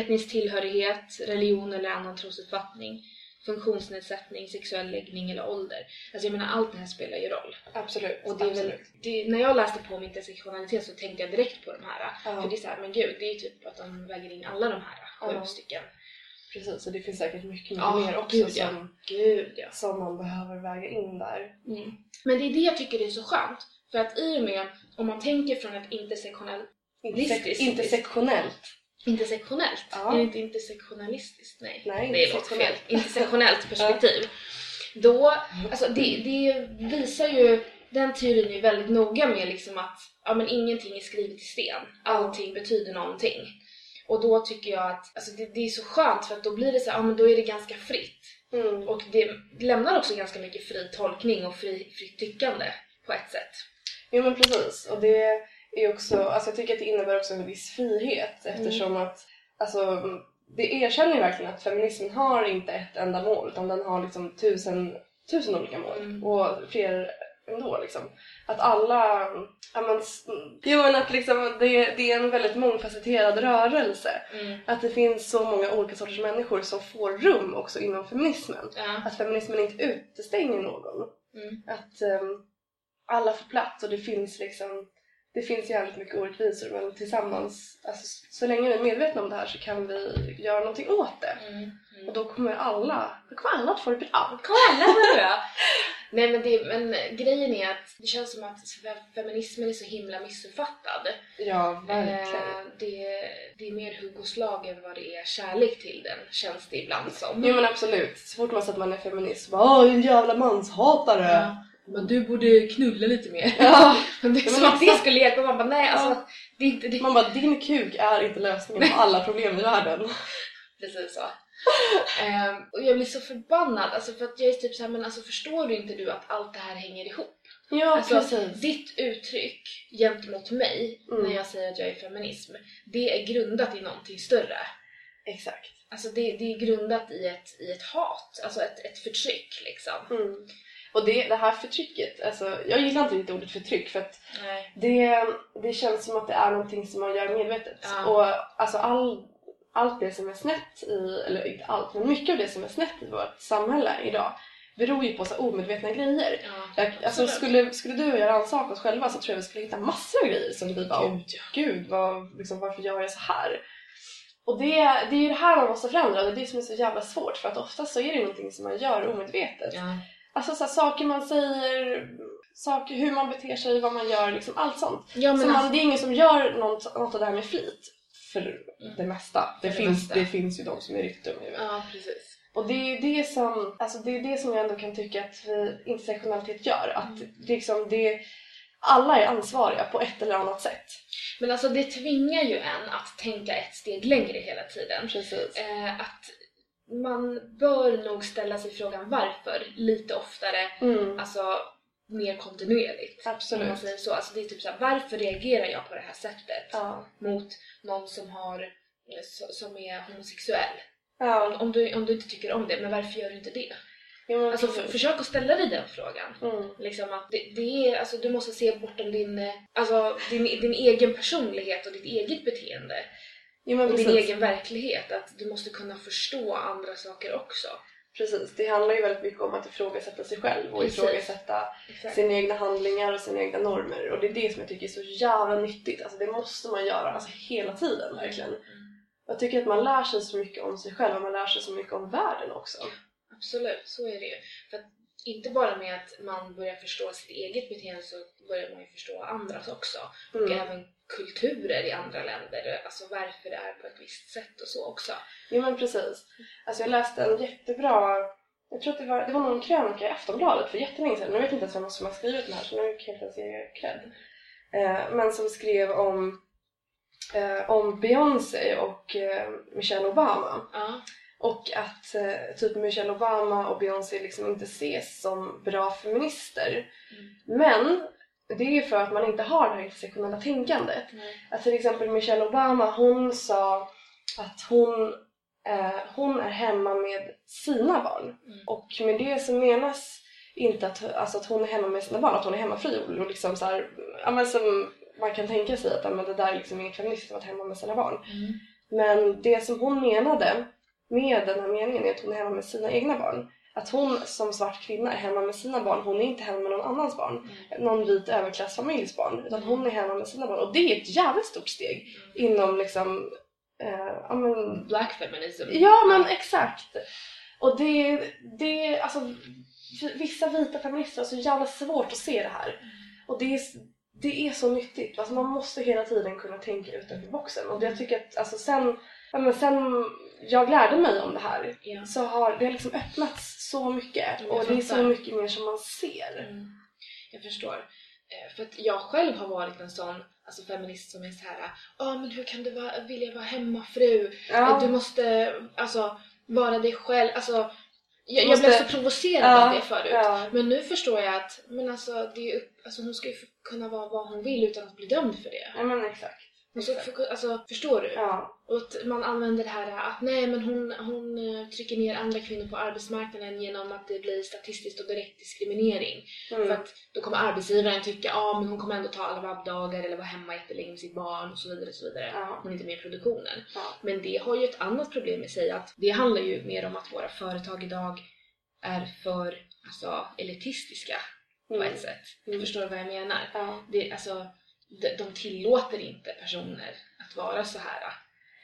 Etnisk tillhörighet, religion eller annan trosuppfattning, funktionsnedsättning, sexuell läggning eller ålder. Alltså jag menar allt det här spelar ju roll.
Absolut.
Och det är väl,
absolut.
det, när jag läste på om intersektionalitet så tänkte jag direkt på de här.
Ja.
För det är såhär, men gud, det är ju typ att de väger in alla de här sju
Ja.
stycken.
Precis, och det finns säkert mycket, mycket
Ja,
mer också
gud, ja.
som,
Gud ja.
som man behöver väga in där.
Mm. Men det är det jag tycker är så skönt. För att i och med, om man tänker från ett intersektionell,
Interse-
Listiskt.
intersektionellt.
intersektionellt,
Ja.
är det inte intersektionalistiskt? Nej,
Nej,
det låter fel.
intersektionellt.
Intersektionellt *laughs* perspektiv. Då, alltså det, det visar ju, den teorin är ju väldigt noga med liksom att ja, men ingenting är skrivet i sten. Allting betyder någonting. Och då tycker jag att alltså det, det är så skönt för att då blir det så ja men då är det ganska fritt.
Mm.
Och det lämnar också ganska mycket fri tolkning och fri, fritt tyckande på ett sätt.
Jo men precis, och det är också, alltså jag tycker att det innebär också en viss frihet eftersom att, alltså det erkänner ju verkligen att feminismen har inte ett enda mål utan den har liksom tusen, tusen olika mål
Mm.
och fler ändå liksom. Att alla, men, jo men att liksom det, det är en väldigt mångfacetterad rörelse.
Mm.
Att det finns så många olika sorters människor som får rum också inom feminismen.
Ja.
Att feminismen inte utestänger någon
Mm.
att ehm, alla får plats och det finns liksom det finns jävligt mycket orättvisor men tillsammans, alltså, så länge vi är medvetna om det här så kan vi göra någonting åt det.
Mm.
Och då kommer alla, då kommer alla att få det bra.
Kom alla vad bra! *laughs* Nej men, det, men grejen är att det känns som att fe- feminismen är så himla missuppfattad.
Ja,
Eh, det, det är mer hugg och slag än vad det är kärlek till den, känns det ibland som.
Jo men absolut, så fort man säger att man är feminist, bara åh en jävla manshatare!
Ja. Men du borde knulla lite mer.
Ja. *laughs*
Men det är
Ja,
som att det skulle hjälpa. Man bara nej alltså, det är inte det.
Man bara din kuk är inte lösningen på alla problem i världen. *laughs*
Precis så. Ehm, och jag blir så förbannad, alltså för att jag är typ såhär, men alltså förstår du inte du att allt det här hänger ihop?
Ja
Alltså,
precis.
ditt uttryck gentemot mig
Mm.
när jag säger att jag är feminism, det är grundat i någonting större.
Exakt.
Alltså det, det är grundat i ett, i ett hat, alltså ett, ett förtryck liksom.
Mm. Och det, det här förtrycket, alltså jag gillar inte riktigt ordet förtryck för att
Nej.
Det, det känns som att det är någonting som man gör medvetet.
Ja.
Och alltså all, allt det som är snett i, eller inte allt, men mycket av det som är snett i vårt samhälle idag beror ju på så omedvetna grejer.
Ja,
Jag, alltså, skulle, skulle du och jag rannsaka oss själva så tror jag vi skulle hitta massor av grejer som vi bara
Gud, ja.
Gud, vad, liksom, varför gör jag så här? Och det, det är ju det här man måste förändra och det är det som är så jävla svårt för att oftast så är det någonting som man gör omedvetet.
Ja.
Alltså så här, saker man säger, saker, hur man beter sig, vad man gör, liksom allt sånt.
Ja,
så man,
alltså,
det är ingen som gör något, något av det här med flit. För det mesta. Det,
det
finns,
mesta.
det finns ju de som är riktigt dumma
ja, precis.
Och det är det som, alltså det är det som jag ändå kan tycka att vi, intersektionalitet gör. Att
Mm.
liksom, det, alla är ansvariga på ett eller annat sätt.
Men alltså det tvingar ju en att tänka ett steg längre hela tiden.
Precis.
Eh, att man bör nog ställa sig frågan varför lite oftare,
Mm,
alltså mer kontinuerligt. Om man
absolut.
säger så. Alltså det är typ såhär, varför reagerar jag på det här sättet
Ja.
mot någon som har eh, som är homosexuell?
Ja,
Om du, om du inte tycker om det, men varför gör du inte det?
men
Alltså för, försök att ställa dig den frågan.
Mm,
Liksom att det, det är, alltså du måste se bortom din, eh, alltså din, din egen personlighet och ditt eget beteende.
Men
Och din
precis.
egen verklighet. Att du måste kunna förstå andra saker också.
Precis, det handlar ju väldigt mycket om att ifrågasätta sig själv och
Precis.
ifrågasätta
Exakt.
sina egna handlingar och sina egna normer. Och det är det som jag tycker är så jävla nyttigt. Alltså det måste man göra alltså hela tiden verkligen.
Mm.
Jag tycker att man lär sig så mycket om sig själv och man lär sig så mycket om världen också.
Absolut, så är det ju. För inte bara med att man börjar förstå sitt eget beteende så börjar man ju förstå andras också. Och
Mm.
även kulturer i andra länder, alltså varför det är på ett visst sätt och så också.
Jo men precis. Alltså jag läste en jättebra, jag tror att det var, det var någon krönika i Aftonbladet för jättelänge sedan. Nu vet jag inte ens vem som har skrivit den här så nu kan jag inte ens ge cred. Eh, men som skrev om, eh, om Beyoncé och eh, Michelle Obama.
Ja,
Och att eh, typ Michelle Obama och Beyoncé liksom inte ses som bra feminister.
Mm.
Men det är ju för att man inte har det här intersektionella tänkandet.
nej.
Att till exempel Michelle Obama, hon sa att hon, eh, hon är hemma med sina barn.
Mm.
Och med det så menas inte att, alltså att hon är hemma med sina barn, att hon är hemmafri och liksom så här, ja men som man kan tänka sig att ja, men det där är liksom inget feministiskt att vara hemma med sina barn.
Mm.
Men det som hon menade med den här meningen är att hon är hemma med sina egna barn. Att hon som svart kvinna är hemma med sina barn, hon är inte hemma med någon annans barn.
Mm.
Någon vit överklassfamiljs barn. Utan hon är hemma med sina barn. Och det är ett jävligt stort steg inom liksom... Eh, ja, men,
Black feminism.
ja men exakt! Och det, det alltså v- vissa vita feminister har så jävla svårt att se det här. Och det är, det är så nyttigt. Alltså man måste hela tiden kunna tänka utanför boxen. Och jag tycker att alltså sen, ja, men sen jag lärde mig om det här
Ja.
så har det har liksom öppnats så mycket.
Jag
Och det är så mycket mer som man ser.
Mm. Jag förstår. Eh, För att jag själv har varit en sån alltså feminist som är så här, ja men hur kan du vara, vilja vara hemmafru?
Ja.
Du måste alltså vara dig själv. Alltså, jag, jag blev så provocerad
Ja,
av det förut.
ja.
Men nu förstår jag att men alltså, det är, upp- alltså, hon ska ju kunna vara vad hon vill utan att bli dömd för det.
Ja men exakt.
Ska få, alltså, förstår du?
Ja.
Och att man använder det här att nej men hon, hon eh, trycker ner andra kvinnor på arbetsmarknaden genom att det blir statistiskt och direkt diskriminering.
Mm.
För att då kommer arbetsgivaren tycka ja ah, men hon kommer ändå ta alla vabbdagar eller vara hemma jättelänge med sitt barn och så vidare. Och så vidare.
Ja.
Hon är inte med i produktionen.
Ja.
Men det har ju ett annat problem i sig att det handlar ju mer om att våra företag idag är för alltså, elitistiska på
Mm.
ett sätt.
Mm.
Förstår du vad jag menar?
Ja.
Det, alltså, de, de tillåter inte personer att vara så här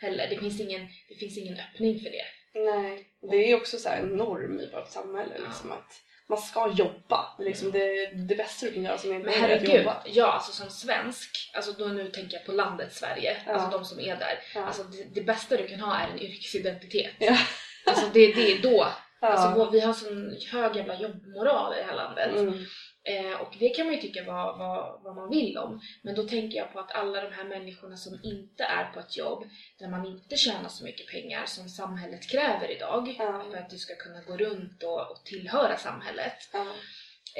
heller. Det finns ingen, det finns ingen öppning för det.
Nej. Det är också så en norm i vårt samhälle liksom att man ska jobba. Liksom det, det bästa du kan göra som medborgare är att jobba.
ja alltså som svensk, alltså då nu tänker jag på landet Sverige,
Ja.
alltså de som är där.
Ja.
Alltså det, det bästa du kan ha är en yrkesidentitet.
Ja.
Alltså det, det är då. *laughs*
Ja.
Alltså vi har sån hög jävla jobbmoral i det här landet.
Mm.
Eh, och det kan man ju tycka vad, vad, vad man vill om. Men då tänker jag på att alla de här människorna som inte är på ett jobb där man inte tjänar så mycket pengar som samhället kräver idag
Ja.
för att du ska kunna gå runt och, och tillhöra samhället.
Ja.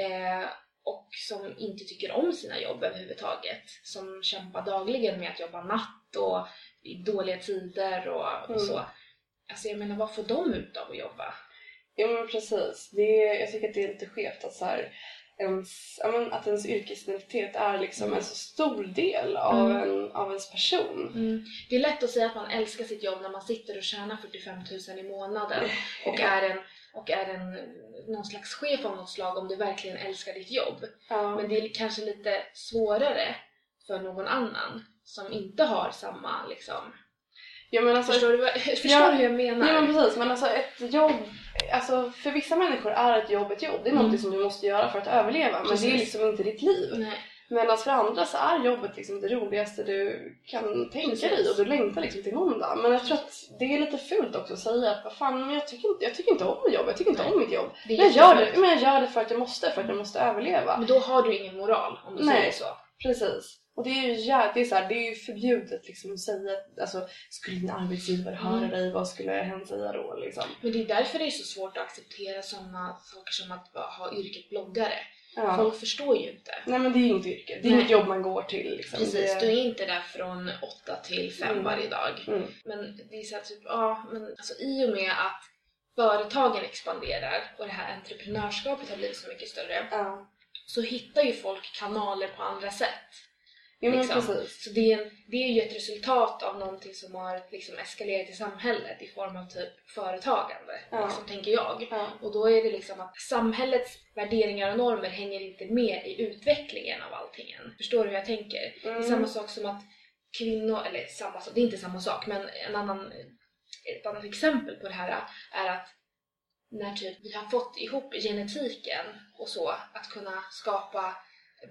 Eh, och som inte tycker om sina jobb överhuvudtaget. Som kämpar dagligen med att jobba natt och i dåliga tider och, och
Mm.
så. Alltså jag menar vad får de ut av att jobba?
Ja men precis. Det är, jag tycker att det är lite skevt att så här, ens, men att ens yrkesidentitet är liksom
Mm.
en så stor del av,
Mm.
en, av ens person.
Mm. Det är lätt att säga att man älskar sitt jobb när man sitter och tjänar 45 000 i månaden *laughs* och är en, och är en någon slags chef av något slag om du verkligen älskar ditt jobb.
Ja.
Men det är kanske lite svårare för någon annan som inte har samma liksom...
ja, men alltså,
Förstår du, vad, *laughs* förstår
Ja.
hur jag menar?
Ja men precis, men alltså ett jobb, alltså för vissa människor är ett jobb ett jobb. Det är
Mm.
som du måste göra för att överleva, men det är
Precis.
liksom inte ditt liv.
Nej.
Medan för andra så är jobbet liksom det roligaste du kan tänka
Precis.
dig och du längtar liksom till måndag. Men jag tror att det är lite fult också att säga att vad fan, men jag tycker inte, jag tycker inte om jobb, jag tycker inte
Nej.
om mitt jobb. Men jag, gör det, men jag gör det för att jag måste, för att jag måste överleva.
Men då har du ingen moral om du
Nej.
säger så.
Precis. Och det är ju, jä- det är så här, det är ju förbjudet liksom att säga, alltså skulle din arbetsgivare höra
Mm.
dig, vad skulle hen säga då liksom?
Men det är därför det är så svårt att acceptera sådana saker som att ha yrket bloggare.
Ja.
Folk förstår ju inte.
Nej men det är ju inget yrke, det är
Nej.
inget jobb man går till liksom.
Precis,
det...
du är inte där från 8 till 5
Mm.
varje dag.
Mm.
Men det är så här typ, ja men alltså i och med att företagen expanderar och det här entreprenörskapet har blivit så mycket större
Ja.
så hittar ju folk kanaler på andra sätt.
Jo men
Liksom.
precis.
Så det är, en, det är ju ett resultat av någonting som har liksom eskalerat i samhället i form av typ företagande,
Ja.
liksom, tänker jag.
Ja.
Och då är det liksom att samhällets värderingar och normer hänger inte med i utvecklingen av allting än. Förstår du hur jag tänker? Det är
Mm.
samma sak som att kvinnor, eller samma sak, det är inte samma sak, men en annan, ett annat exempel på det här är att när typ vi har fått ihop genetiken och så, att kunna skapa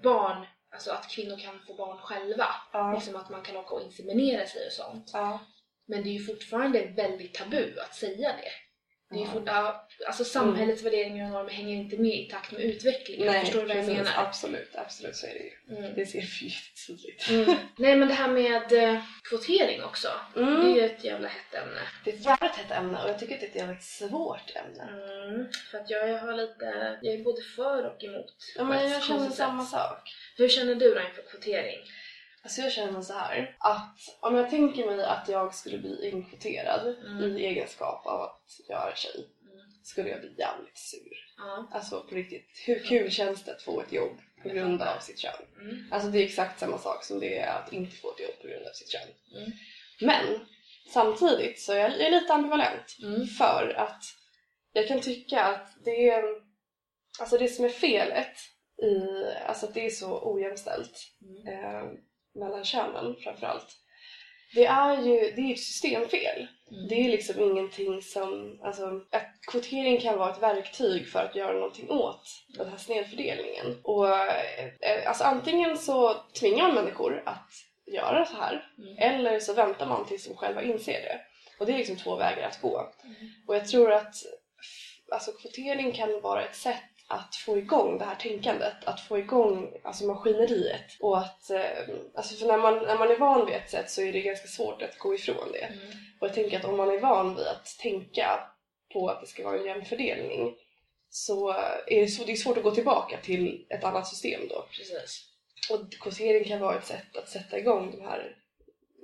barn, alltså att kvinnor kan få barn själva.
Ja.
Liksom att man kan åka och inseminera sig och sånt.
Ja.
Men det är ju fortfarande väldigt tabu att säga det. Det är ju
Ja.
fort, ja, alltså samhällets värderingar och normer hänger inte med i takt med utvecklingen.
Nej,
Förstår du vad jag menar?
Absolut, absolut så är det ju.
Mm.
Det ser vi ju tydligt.
Mm. Nej men det här med eh, kvotering också.
Mm.
Det är ju ett jävla hett ämne.
Det är ett jävligt hett ämne och jag tycker att det är ett jävligt svårt ämne.
Mm. För att jag har lite, jag är både för och emot.
Ja, men jag känner samma sak.
Hur känner du då inför kvotering?
Alltså jag känner så här att om jag tänker mig att jag skulle bli inkvoterad
Mm.
i egenskap av att jag är tjej
Mm.
skulle jag bli jävligt sur.
Ja.
Alltså på riktigt, hur kul känns det att få ett jobb på grund av sitt kön?
Mm.
Alltså det är exakt samma sak som det är att inte få ett jobb på grund av sitt kön.
Mm.
Men samtidigt så är jag, jag är lite ambivalent
Mm.
för att jag kan tycka att det är alltså det som är felet i, alltså att det är så ojämställt
Mm.
eh, mellan könen framförallt. Det är ju det är ett systemfel.
Mm.
Det är liksom ingenting som, alltså att kvotering kan vara ett verktyg för att göra någonting åt den här snedfördelningen. Och eh, alltså antingen så tvingar man människor att göra så här
Mm.
eller så väntar man tills de själva inser det. Och det är liksom två vägar att gå.
Mm.
Och jag tror att alltså, kvotering kan vara ett sätt att få igång det här tänkandet, att få igång alltså, maskineriet. Och att, eh, alltså, för när man, när man är van vid ett sätt så är det ganska svårt att gå ifrån det.
Mm.
Och jag tänker att om man är van vid att tänka på att det ska vara en jämn fördelning så är det, så, det är svårt att gå tillbaka till ett annat system då.
Precis.
Och kvotering kan vara ett sätt att sätta igång de här,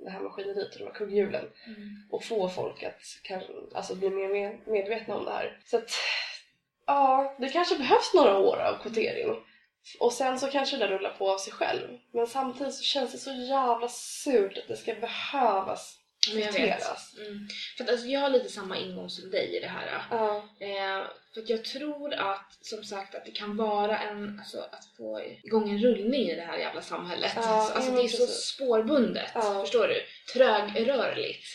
det här maskineriet och de här kugghjulen
Mm.
och få folk att kan, alltså bli mer med, medvetna om det här. Så att, ja, det kanske behövs några år av kvotering. Och sen så kanske det rullar på av sig själv. Men samtidigt så känns det så jävla surt att det ska behövas kvoteras.
Mm. För att, alltså, jag har lite samma ingång som dig i det här.
Ja,
Eh, för att jag tror att, som sagt, att det kan vara en, alltså att få igång en rullning i det här jävla samhället.
Ja,
alltså
jo,
det är så spårbundet,
Ja.
förstår du? Trögrörligt.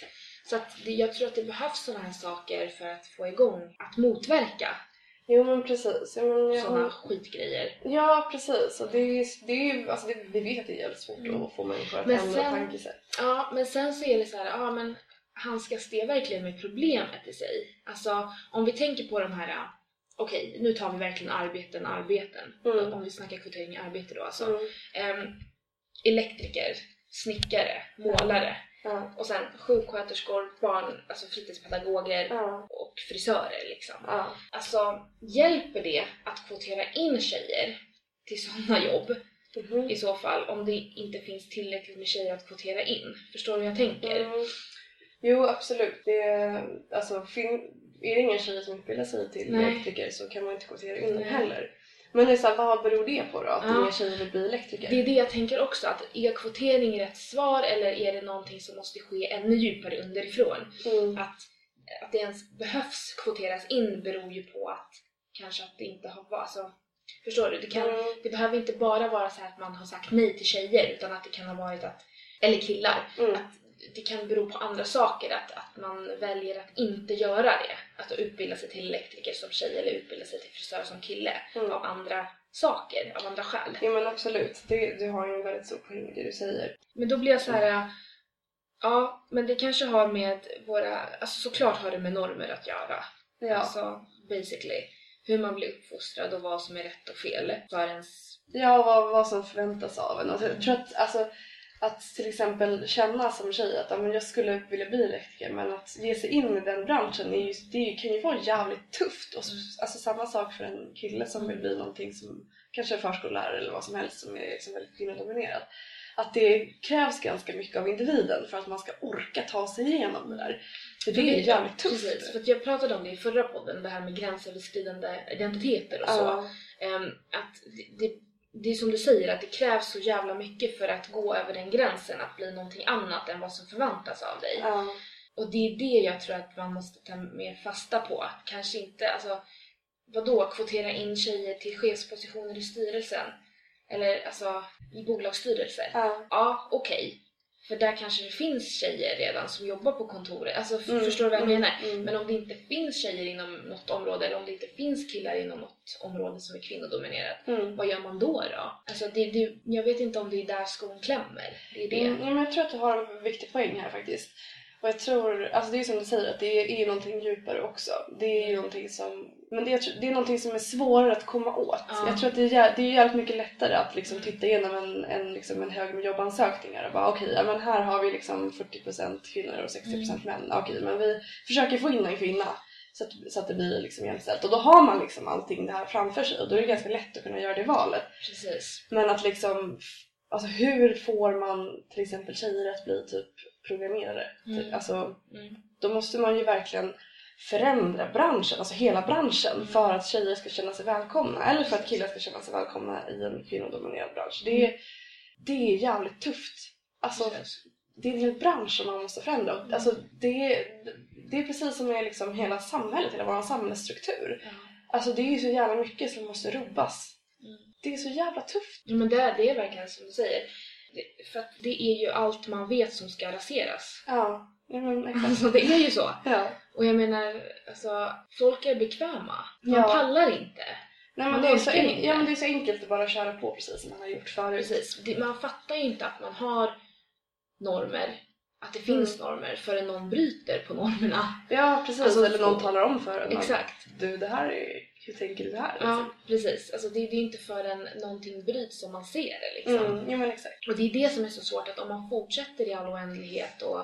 Så att det, jag tror att det behövs sådana här saker för att få igång, att motverka
jo men precis. Men jag,
sådana skitgrejer.
ja precis. Och det är, det är ju, alltså det, vi vet att det är jävligt svårt
Mm.
att få människor att
Men
ändra tankesätt.
Ja, men sen så är det så här, ja men handskas det verkligen med problemet i sig? Alltså om vi tänker på de här, okej nu tar vi verkligen arbeten, arbeten.
Mm.
Om vi snackar kvotering i arbete då alltså.
Mm.
Ehm, elektriker, snickare, målare
Ja,
och sen sjuksköterskor, barn, alltså fritidspedagoger
ja,
och frisörer liksom.
ja.
Alltså hjälper det att kvotera in tjejer till sådana jobb
Mhm.
i så fall om det inte finns tillräckligt med tjejer att kvotera in? Förstår du hur jag tänker?
Mm. Jo, absolut. Det är, alltså, fin, är det ingen tjej som utbildar sig till elektriker så kan man inte kvotera in
Nej.
heller. Men det är så här, vad beror det på då? Att
Ja.
inga tjejer vill bli elektriker?
Det är det jag tänker också, att är kvotering rätt svar eller är det någonting som måste ske ännu djupare underifrån?
Mm.
Att, att det ens behövs kvoteras in beror ju på att kanske att det inte har varit alltså, Förstår du? Det, kan,
Mm.
det behöver inte bara vara så här att man har sagt nej till tjejer utan att det kan ha varit att, eller killar,
Mm.
att det kan bero på andra saker, att, att man väljer att inte göra det. Att utbilda sig till elektriker som tjej eller utbilda sig till frisör som kille
Mm.
av andra saker, av andra skäl.
Jo men absolut, det, du har ju en väldigt stor poäng i det du säger.
Men då blir jag så här. Ja, men det kanske har med våra... Alltså såklart har det med normer att göra.
Ja,
Alltså basically. Hur man blir uppfostrad och vad som är rätt och fel för ens...
ja vad, vad som förväntas av en. Och jag tror att, alltså, att till exempel känna som tjej att ja, jag skulle vilja bli elektriker men att ge sig in i den branschen är ju, det kan ju vara jävligt tufft. Och, så- alltså samma sak för en kille som vill bli någonting som kanske är förskollärare eller vad som helst som är liksom väldigt kvinnodominerat. Att det krävs ganska mycket av individen för att man ska orka ta sig igenom det där. För det är jävligt tufft.
Precis, för att jag pratade om det i förra podden, det här med gränsöverskridande identiteter och så. Ehm, att det, det, är som du säger att det krävs så jävla mycket för att gå över den gränsen, att bli någonting annat än vad som förväntas av dig.
Ja.
Och det är det jag tror att man måste ta mer fasta på. Kanske inte, alltså vadå, kvotera in tjejer till chefspositioner i styrelsen? Eller alltså i bolagsstyrelser?
Ja.
Ja, okej. För där kanske det finns tjejer redan som jobbar på kontoret. Alltså
Mm,
förstår du vad jag
mm,
menar?
mm.
Men om det inte finns tjejer inom något område eller om det inte finns killar inom något område som är kvinnodominerat.
Mm.
Vad gör man då då? Alltså det, det, jag vet inte om det är där skon klämmer. Det är det.
Mm, jag tror att du har en viktig poäng här faktiskt. Och jag tror, alltså det är som du säger, att det är, är någonting djupare också. Det är ju någonting som, men det, är- det är någonting som är svårare att komma åt.
Ja.
Jag tror att det är, det är jävligt mycket lättare att liksom titta igenom en, en, liksom en hög med jobbansökningar och bara okej, ja, men här har vi liksom 40% kvinnor och 60% män. Okej, men vi försöker få in en kvinna så att, så att det blir liksom jämställt. Och då har man liksom allting det här framför sig och då är det ganska lätt att kunna göra det valet.
Precis.
Men att liksom, alltså hur får man till exempel tjejer att bli typ programmerare?
Mm.
Typ, Alltså,
Mm.
då måste man ju verkligen förändra branschen, alltså hela branschen för att tjejer ska känna sig välkomna eller för att killar ska känna sig välkomna i en kvinnodominerad bransch. Det är, det är jävligt tufft. Alltså, det är en hel bransch som man måste förändra. Och, Alltså, det, är, det är precis som med liksom hela samhället, hela vår samhällsstruktur.
Ja.
Alltså det är ju så jävla mycket som måste rubbas.
Mm.
Det är så jävla tufft.
Ja, men det, är- det är verkligen som du säger. Det, för att det är ju allt man vet som ska raseras.
Ja, ja men exakt.
Alltså det är ju så.
Ja.
Och jag menar, alltså folk är bekväma. Man
Ja.
pallar inte.
Nej, men det, är så en, ja, men det är så enkelt att bara köra på precis som man har gjort förut.
Precis. Det, man fattar ju inte att man har normer. Att det finns
Mm.
normer förrän någon bryter på normerna.
Ja, precis.
Alltså,
Eller någon talar om för en.
Exakt.
Du, det här är... Hur tänker du här?
Ja, precis. Alltså det, det är inte förrän någonting bryts som man ser det liksom.
Mm, ja, men exakt.
Och det är det som är så svårt att om man fortsätter i all oändlighet och,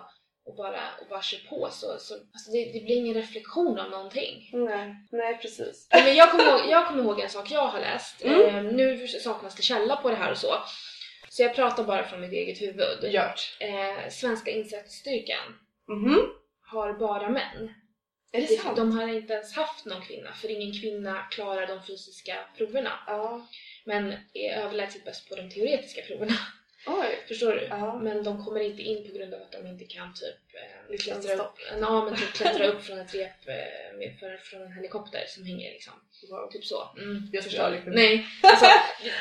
och, bara, och bara kör på så, så alltså det, det blir ingen reflektion av någonting.
Nej, nej precis.
Men jag kommer, ihåg, jag kommer ihåg en sak jag har läst.
Mm.
Eh, nu saknas det källa på det här och så. Så jag pratar bara från mitt eget huvud.
Gjort.
Eh, svenska insatsstyrkan
Mhm.
har bara män.
Är det sant?
De har inte ens haft någon kvinna för ingen kvinna klarar de fysiska proverna.
Ja.
Men är överlägset bäst på de teoretiska proverna.
Oj. *laughs*
Förstår du?
Ja.
Men de kommer inte in på grund av att de inte kan typ eh, klättra upp, ja, men typ *laughs* klättra upp från ett rep eh, med, för, från en helikopter som hänger liksom.
Wow.
Typ så. Mm,
Jag
förstår
liksom.
Nej, alltså,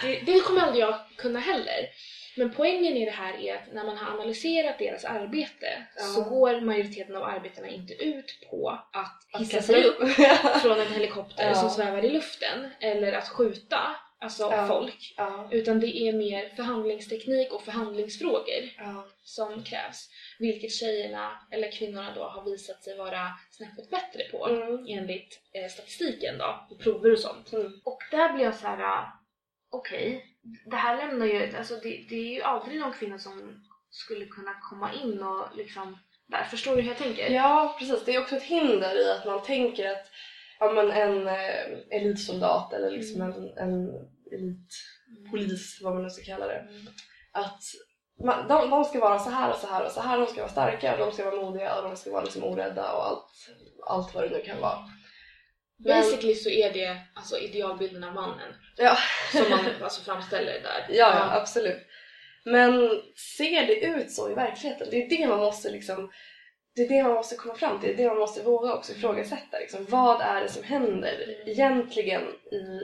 det, det kommer aldrig jag kunna heller. Men poängen i det här är att när man har analyserat deras arbete
Ja.
så går majoriteten av arbetena inte ut på att hissa sig upp *laughs* från en helikopter
Ja.
som svävar i luften eller att skjuta alltså
Ja.
folk. Utan det är mer förhandlingsteknik och förhandlingsfrågor som krävs. Vilket tjejerna, eller kvinnorna då, har visat sig vara snäppet bättre på
Mm.
enligt eh, statistiken då, och prover och sånt.
Mm.
Och där blir jag så här: ah, okej, det här lämnar ju, alltså det, det är ju aldrig någon kvinna som skulle kunna komma in och liksom, där, förstår du hur jag tänker?
Ja, precis. Det är också ett hinder i att man tänker att ja, men en eh, elitsoldat eller liksom
Mm.
en, en elitpolis, vad man nu ska kalla det.
Mm.
Att man, de, de ska vara så här och så här och så här. De ska vara starka och de ska vara modiga och de ska vara liksom orädda och allt, allt vad det nu kan vara. Men-
Basically så är det alltså idealbilden av mannen
Ja,
som man alltså framställer där. *laughs*
ja, ja absolut. Men ser det ut så i verkligheten? Det är det man måste liksom det är det man måste komma fram till, det är det man måste våga också ifrågasätta. Liksom, vad är det som händer egentligen i,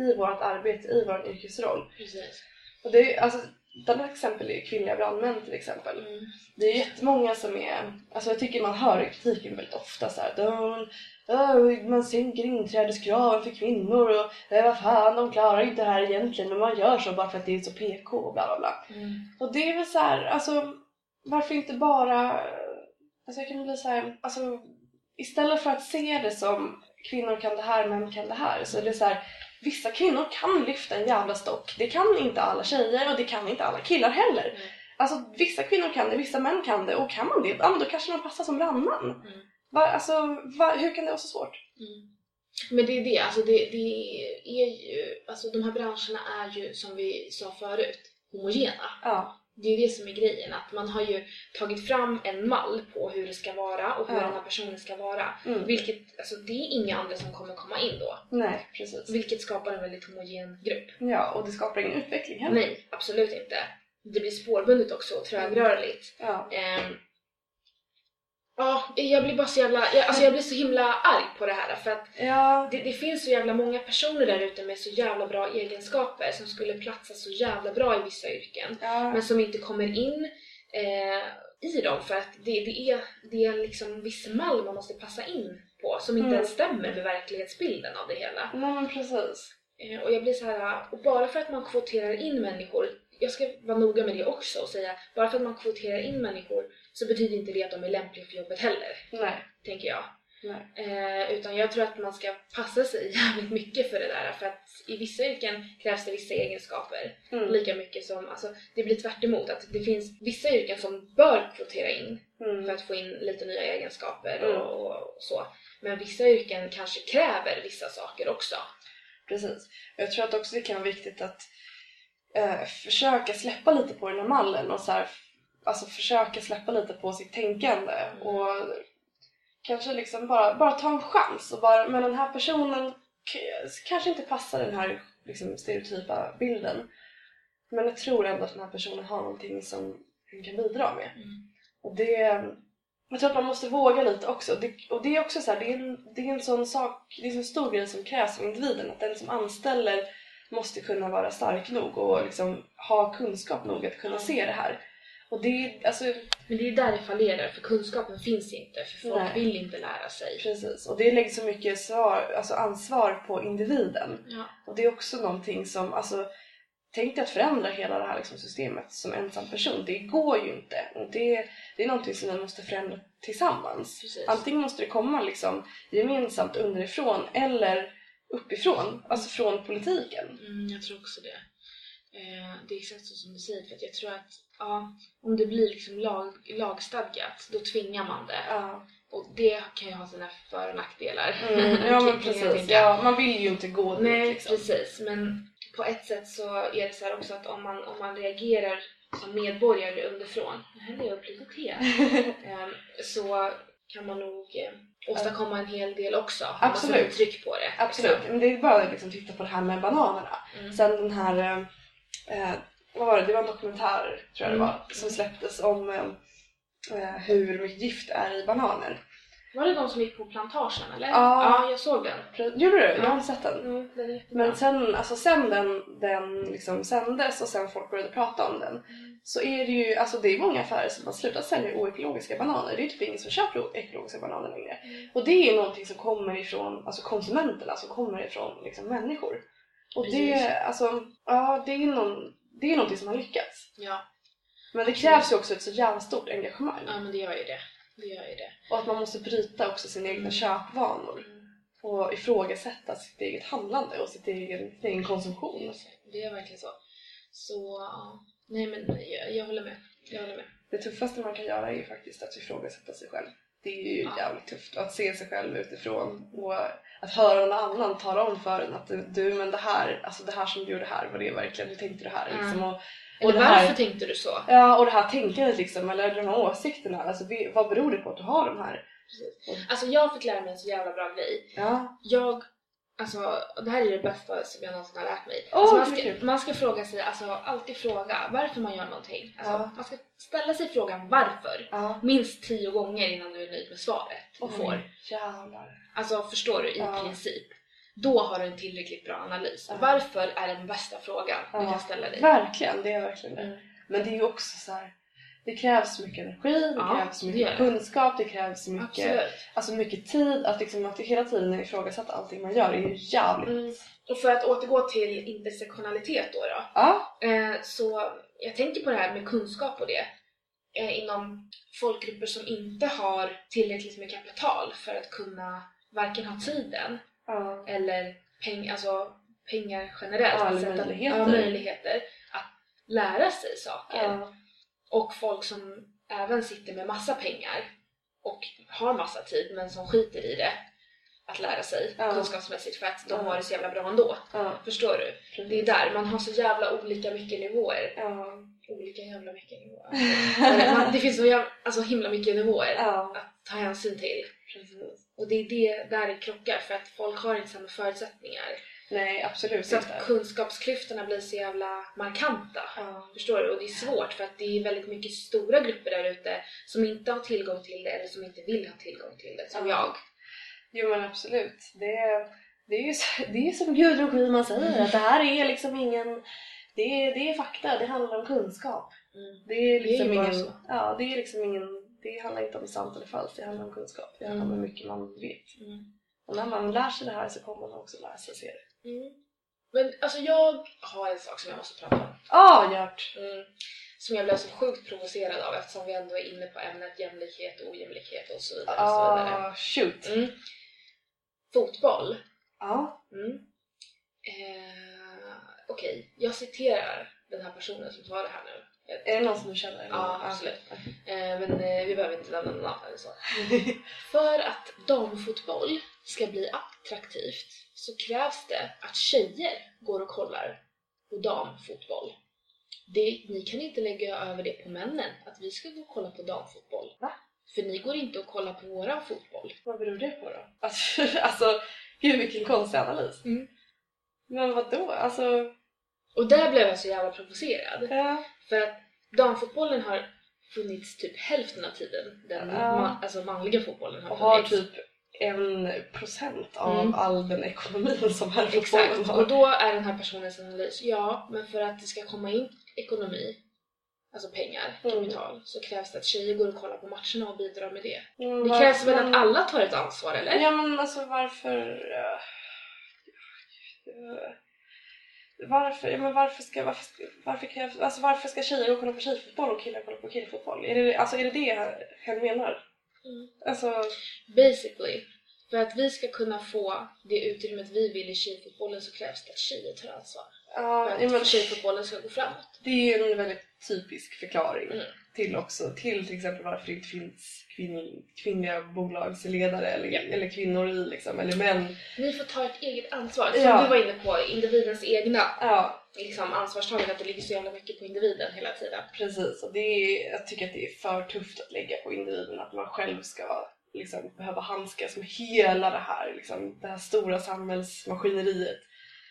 i vårt arbete, i vår yrkesroll?
Precis.
Och det är, alltså, ett annat exempel är kvinnliga brandmän till exempel.
Mm.
Det är jättemånga som är, alltså jag tycker man hör i kritiken väldigt ofta så här, man sänker inträdeskraven för kvinnor och eh, vad fan, de klarar inte det här egentligen men man gör så bara för att det är så PK och bla bla bla.
Mm.
Och det är väl så här, alltså varför inte bara, alltså jag kan bli så här, alltså istället för att se det som kvinnor kan det här, män kan det här, så är det så här, vissa kvinnor kan lyfta en jävla stock. Det kan inte alla tjejer och det kan inte alla killar heller.
Mm.
Alltså vissa kvinnor kan det, vissa män kan det och kan man det, ja men då kanske man passar som brandman.
Mm.
Va, alltså, va, hur kan det vara så svårt?
Mm. Men det är det, alltså det, det är ju, alltså de här branscherna är ju som vi sa förut, homogena.
Ja.
Det är ju det som är grejen, att man har ju tagit fram en mall på hur det ska vara och hur
Ja.
den här personen ska vara.
Mm.
Vilket, alltså det är inga andra som kommer komma in då.
Nej, precis.
Vilket skapar en väldigt homogen grupp.
Ja, och det skapar ingen utveckling heller.
Nej, absolut inte. Det blir spårbundet också och trögrörligt.
Ja.
Ehm, Ja, jag blir bara så jävla, jag, alltså jag blir så himla arg på det här för att
Ja.
det, det finns så jävla många personer där ute med så jävla bra egenskaper som skulle platsa så jävla bra i vissa yrken
Ja.
men som inte kommer in eh, i dem för att det, det, är, det är liksom viss mall man måste passa in på som inte
Mm.
ens stämmer med verklighetsbilden av det hela.
Nej men precis.
Eh, Och jag blir så här, och bara för att man kvoterar in människor, jag ska vara noga med det också och säga, bara för att man kvoterar in människor så betyder inte det att de är lämpliga för jobbet heller,
Nej.
tänker jag.
Nej.
Eh, utan jag tror att man ska passa sig *laughs* jävligt mycket för det där, för att i vissa yrken krävs det vissa egenskaper.
Mm.
Lika mycket som, alltså det blir tvärt emot, att det finns vissa yrken som bör kvotera in för
Mm.
att få in lite nya egenskaper
Mm.
och, och så. Men vissa yrken kanske kräver vissa saker också.
Precis. Jag tror att också det kan vara viktigt att eh, försöka släppa lite på den här mallen och så här, alltså försöka släppa lite på sitt tänkande
Mm.
och kanske liksom bara, bara ta en chans och bara, men den här personen kanske inte passar den här liksom, stereotypa bilden men jag tror ändå att den här personen har någonting som den kan bidra med. Och det, jag tror att man måste våga lite också. Det, och det är också så här, det är, en, det är en sån sak, det är en sån stor grej som krävs av individen. Att den som anställer måste kunna vara stark nog och liksom ha kunskap nog att kunna se det här. Och det är, alltså,
Men det är där det fallerar, för kunskapen finns inte, för folk
Nej.
vill inte lära sig.
precis. Och det lägger så mycket svar, alltså ansvar på individen.
Ja.
Och det är också någonting som, alltså, tänk dig att förändra hela det här liksom, systemet som ensam person. Det går ju inte. Och det, det är någonting som vi måste förändra tillsammans.
Precis.
Antingen måste det komma liksom gemensamt underifrån eller uppifrån, alltså från politiken.
Mm, jag tror också det. Eh, det är exakt så som du säger, för att jag tror att ja, om det blir liksom lag, lagstadgat, då tvingar man det.
Ja,
Och det kan ju ha sina för och nackdelar.
mm, ja *laughs* men precis. Ja, man vill ju inte gå dit
Nej,
liksom.
precis. Men på ett sätt så är det så här också att om man, om man reagerar som medborgare underifrån, nu häller jag upp lite te, så kan man nog eh, åstadkomma en hel del också.
Absolut.
Man tryck på det.
Absolut, men det är bara att liksom titta på det här med bananerna.
Mm.
Sen den här, eh, vad var det, det var en dokumentär tror jag det var, som släpptes om eh, eh, hur mycket gift är i bananer.
Var det de som gick på plantagen eller?
Ja.
ja jag såg den.
Gjorde du? Jag
Ja.
har inte sett den.
Mm, den.
Men sen, alltså sen den, den liksom sändes och sen folk började prata om den så är det ju, alltså det är många affärer som har slutat sälja oekologiska bananer. Det är typ ingen som köper ekologiska bananer längre.
Mm.
Och det är ju någonting som kommer ifrån alltså konsumenterna, som kommer ifrån liksom människor. Och
Precis.
det, alltså, ja det är, någon, det är någonting som har lyckats.
Ja.
Men det krävs ju också ett så jävla stort engagemang.
ja, men det gör ju det. Det gör ju det.
Och att man måste bryta också sina egna köpvanor.
Mm.
Och ifrågasätta sitt eget handlande och sitt egen, sin egen konsumtion.
Det är verkligen så. Så, ja. nej men jag, jag håller med. Jag håller med.
Det tuffaste man kan göra är ju faktiskt att ifrågasätta sig själv. Det är ju jävligt tufft. Och att se sig själv utifrån och att höra någon annan tala om för en att du, men det här, alltså det här som du gjorde här, var det verkligen, hur tänkte du här?
Mm.
Liksom, och,
Eller
det
varför
här-
tänkte du så?
ja, och det här tänkandet liksom, eller de här åsikterna, alltså vi- vad beror det på att du har de här?
Alltså jag fick lära mig en så jävla bra grej.
Ja,
Jag, alltså det här är det bästa som jag någonsin har lärt mig.
Åh,
alltså, man, ska, man ska fråga sig, alltså alltid fråga varför man gör någonting. Alltså,
Ja.
Man ska ställa sig frågan varför.
ja.
Minst tio gånger innan du är nöjd med svaret du får.
Oj, jävlar.
Alltså förstår du? I
Ja.
princip. Då har du en tillräckligt bra analys. Varför är den bästa frågan du kan ställa dig.
Verkligen, det är verkligen det.
Mm.
Men det är ju också så här. Det krävs mycket energi, det
Ja,
krävs mycket
det.
kunskap, det krävs mycket,
Absolut.
alltså mycket tid. Att, liksom, att hela tiden ifrågasätta allting man gör är ju jävligt...
Mm. Och för att återgå till intersektionalitet då, då
Ja,
Eh, så jag tänker på det här med kunskap och det eh, inom folkgrupper som inte har tillräckligt med kapital för att kunna varken ha tiden
ja,
eller peng, alltså pengar generellt.
Ja,
att-
möjligheter.
Ja, möjligheter att lära sig saker. Och folk som även sitter med massa pengar och har massa tid men som skiter i det. att lära sig
Ja.
kunskapsmässigt för att de
Ja.
har det så jävla bra ändå.
Ja,
Förstår du?
precis.
Det är där, man har så jävla olika mycket nivåer.
Ja.
Olika jävla mycket nivåer. Man, det finns så jävla, alltså himla mycket nivåer att ta hänsyn till.
precis.
Och det är det där det krockar för att folk har inte samma förutsättningar.
Nej, absolut
Så
inte.
att kunskapsklyftorna blir så jävla markanta.
Ja.
Förstår du? Och det är svårt för att det är väldigt mycket stora grupper där ute som inte har tillgång till det eller som inte vill ha tillgång till det, tror
Ja.
jag.
Jo men absolut. Det, det, är ju, det är som Gudrun Schyman säger, att det här är liksom ingen... Det är, det är fakta, det handlar om kunskap. Det är liksom
ju bara
ingen...
så.
Ja, det är liksom ingen... Det handlar inte om sant eller falskt, det handlar om kunskap. Det handlar om
Mm.
hur mycket man vet.
Mm.
Och när man lär sig det här så kommer man också lära sig se det.
Mm. Men alltså jag har en sak som jag måste prata om.
Ah, Gert!
Mm. Som jag blev så sjukt provocerad av eftersom vi ändå är inne på ämnet jämlikhet, ojämlikhet och så vidare. Och så vidare.
Ah, shoot!
Mm. Fotboll.
Ja.
Mm. Eh, Okej, jag citerar den här personen som sa det här nu.
Är det någon som du känner?
Ja, absolut. Eh, men eh, vi behöver inte nämna någon namn eller så. *laughs* För att damfotboll ska bli attraktivt så krävs det att tjejer går och kollar på damfotboll. Det, ni kan inte lägga över det på männen, att vi ska gå och kolla på damfotboll.
Va?
För ni går inte och kollar på våran fotboll.
Vad beror det på då? Alltså, *laughs* alltså gud vilken konstig analys.
Mm.
Men vad då? Alltså...
Och där blev jag så jävla provocerad.
Ja.
För att damfotbollen har funnits typ hälften av tiden. Den
Ja.
ma- alltså manliga fotbollen har
Och har
funnits.
typ en procent av
Mm.
all den ekonomin som här fotbollen
Exakt,
har.
och då är den här personens analys, ja, men för att det ska komma in ekonomi, alltså pengar,
Mm.
kapital, så krävs det att tjejer går och kollar på matcherna och bidrar med det.
Mm,
Det krävs väl att alla tar ett ansvar, eller?
Ja men alltså varför... eh, eh, Varför, ja, men varför ska, varför, varför, krävs, alltså varför ska tjejer kolla på tjejfotboll och killar kolla på killfotboll? Är det, alltså är det det hen menar?
Mm.
Alltså,
Basically, för att vi ska kunna få det utrymmet vi vill i tjejfotbollen så krävs det att tjejer tar ansvar.
ja,
För att
men,
tjejfotbollen ska gå framåt.
det är en väldigt typisk förklaring
Mm.
Till också, till till exempel varför det inte finns kvinn, kvinnliga bolagsledare eller,
Ja.
eller kvinnor i liksom, eller män.
Ni får ta ett eget ansvar. Som
Ja.
du var inne på, individens egna
Ja,
liksom, ansvarstagande, att det ligger så jävla mycket på individen hela tiden.
Precis, och det är, jag tycker att det är för tufft att lägga på individen att man själv ska liksom, behöva handskas med hela det här, liksom, det här stora samhällsmaskineriet.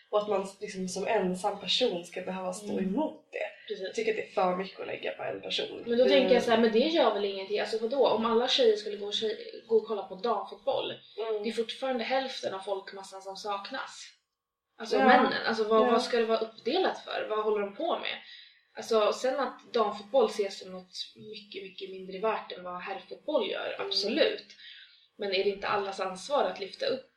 Och att man liksom, som ensam person ska behöva stå
Mm.
emot det. Jag
Precis.
tycker att det är för mycket att lägga på en person.
Men då tänker jag så här, men det gör väl ingenting? Alltså vadå? Om alla tjejer skulle gå och, tjej, gå och kolla på damfotboll, det är
mm,
fortfarande hälften av folkmassan som saknas. Alltså
Ja.
männen, alltså vad,
Ja.
vad ska det vara uppdelat för? Vad håller de på med? Alltså sen att damfotboll ses som något mycket, mycket mindre värt än vad herrfotboll gör,
Mm.
absolut. Men är det inte allas ansvar att lyfta upp?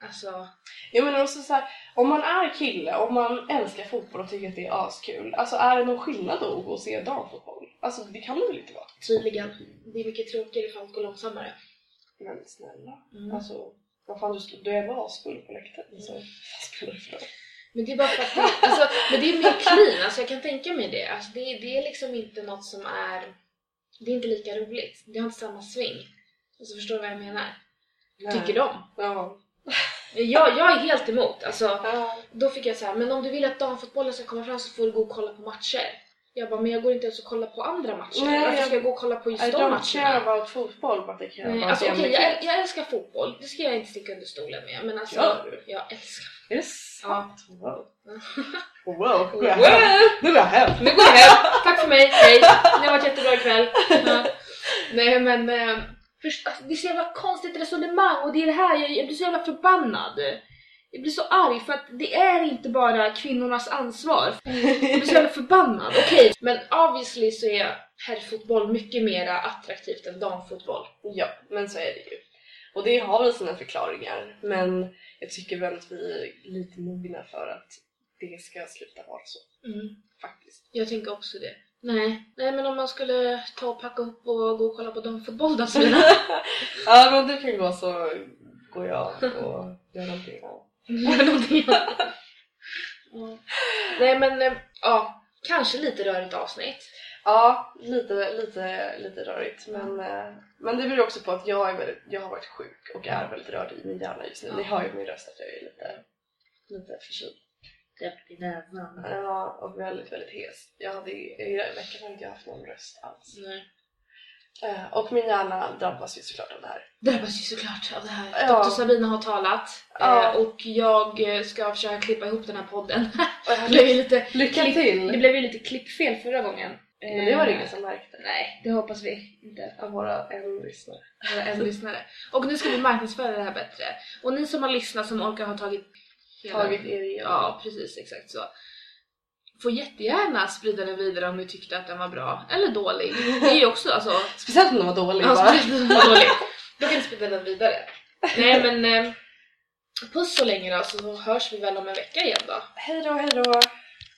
Alltså,
Ja men också så här, om man är kille, om man älskar fotboll och tycker att det är askul, alltså är det någon skillnad då att gå och se damfotboll? Alltså det kan det väl inte vara?
tydligen. Det är mycket tråkigare ifall det går långsammare.
Men snälla,
Mm.
alltså vad fan du, du är bara asfull på läktaren så vad spelar det för roll?
Men det är bara för att det, alltså, men det är mer clean, alltså jag kan tänka mig det. Alltså det, det är liksom inte något som är... Det är inte lika roligt. Det har inte samma swing. Alltså förstår du vad jag menar? Tycker de?
Ja.
Jag, jag är helt emot. Alltså,
Ja.
då fick jag så här, men om du vill att damfotbollen ska komma fram så får du gå och kolla på matcher. Jag bara, men jag går inte ens och kollar på andra matcher.
Nej,
Varför
jag-
ska jag gå och kolla på just
I
de
don't care
matcherna?
about fotboll but I care about
alltså
jämlikhet.
jag, jag älskar fotboll. Det ska jag inte sticka under stolen med. Men alltså,
Gör du?
jag älskar
Är det sant? Wow. *laughs*
Wow.
Wow, nu går jag hem. Nu går jag hem.
Nu går jag hem. Tack för mig. Hej. Det har varit jättebra ikväll. Ja. Nej men eh, först, alltså, det är så jävla konstigt resonemang och det är det här jag, jag blir så jävla förbannad. Jag blir så arg för att det är inte bara kvinnornas ansvar. Jag blir så jävla förbannad. *laughs* Okej, men obviously så är herrfotboll mycket mer attraktivt än damfotboll.
Ja, men så är det ju. Och det har väl sina förklaringar, men jag tycker väl att vi är lite mogna för att det ska sluta vara så,
Mm.
faktiskt.
Jag tänker också det. Nej, nej men om man skulle ta och packa ihop och gå och kolla på damfotboll då Selina?
ja, men du kan gå så går jag och gör någonting annat.
Gör någonting annat. *laughs* Ja. Nej men, eh, ja, kanske lite rörigt avsnitt.
Ja, lite, lite, lite rörigt. Men, eh, men det beror också på att jag, är väldigt, jag har varit sjuk och är väldigt rörd i min hjärna just nu. Ni hör ju min röst att jag är lite, lite förkyld.
Täppt i näsan.
Ja, och väldigt, väldigt hes. Jag hade, I veckan har inte jag haft någon röst alls.
Nej.
Eh, Och min hjärna drabbas ju såklart av det här.
Drabbas ju såklart av det här.
Ja.
Dr. Sabina har talat
Ja.
eh, och jag eh, ska försöka klippa ihop den här podden. *laughs*
Och jag
det, blev ju lite
Lycka
klipp-
till!
det blev ju lite klippfel förra gången.
Men det var det
Eh,
ingen som märkte.
Nej, det hoppas vi inte.
Av våra en lyssnare.
Våra en lyssnare. Och nu ska vi marknadsföra det här bättre. Och ni som har lyssnat som orkar ha tagit hela-
Tagit er igenom.
Ja, precis exakt så. Får jättegärna sprida den vidare om ni tyckte att den var bra eller dålig. Det är ju också alltså... *laughs*
Speciellt om de var dåliga
Ja,
bara.
speciellt om den var dålig. Då kan ni sprida den vidare. Nej men... Eh, puss så länge då så hörs vi väl om en vecka igen då.
Hej då, hej då!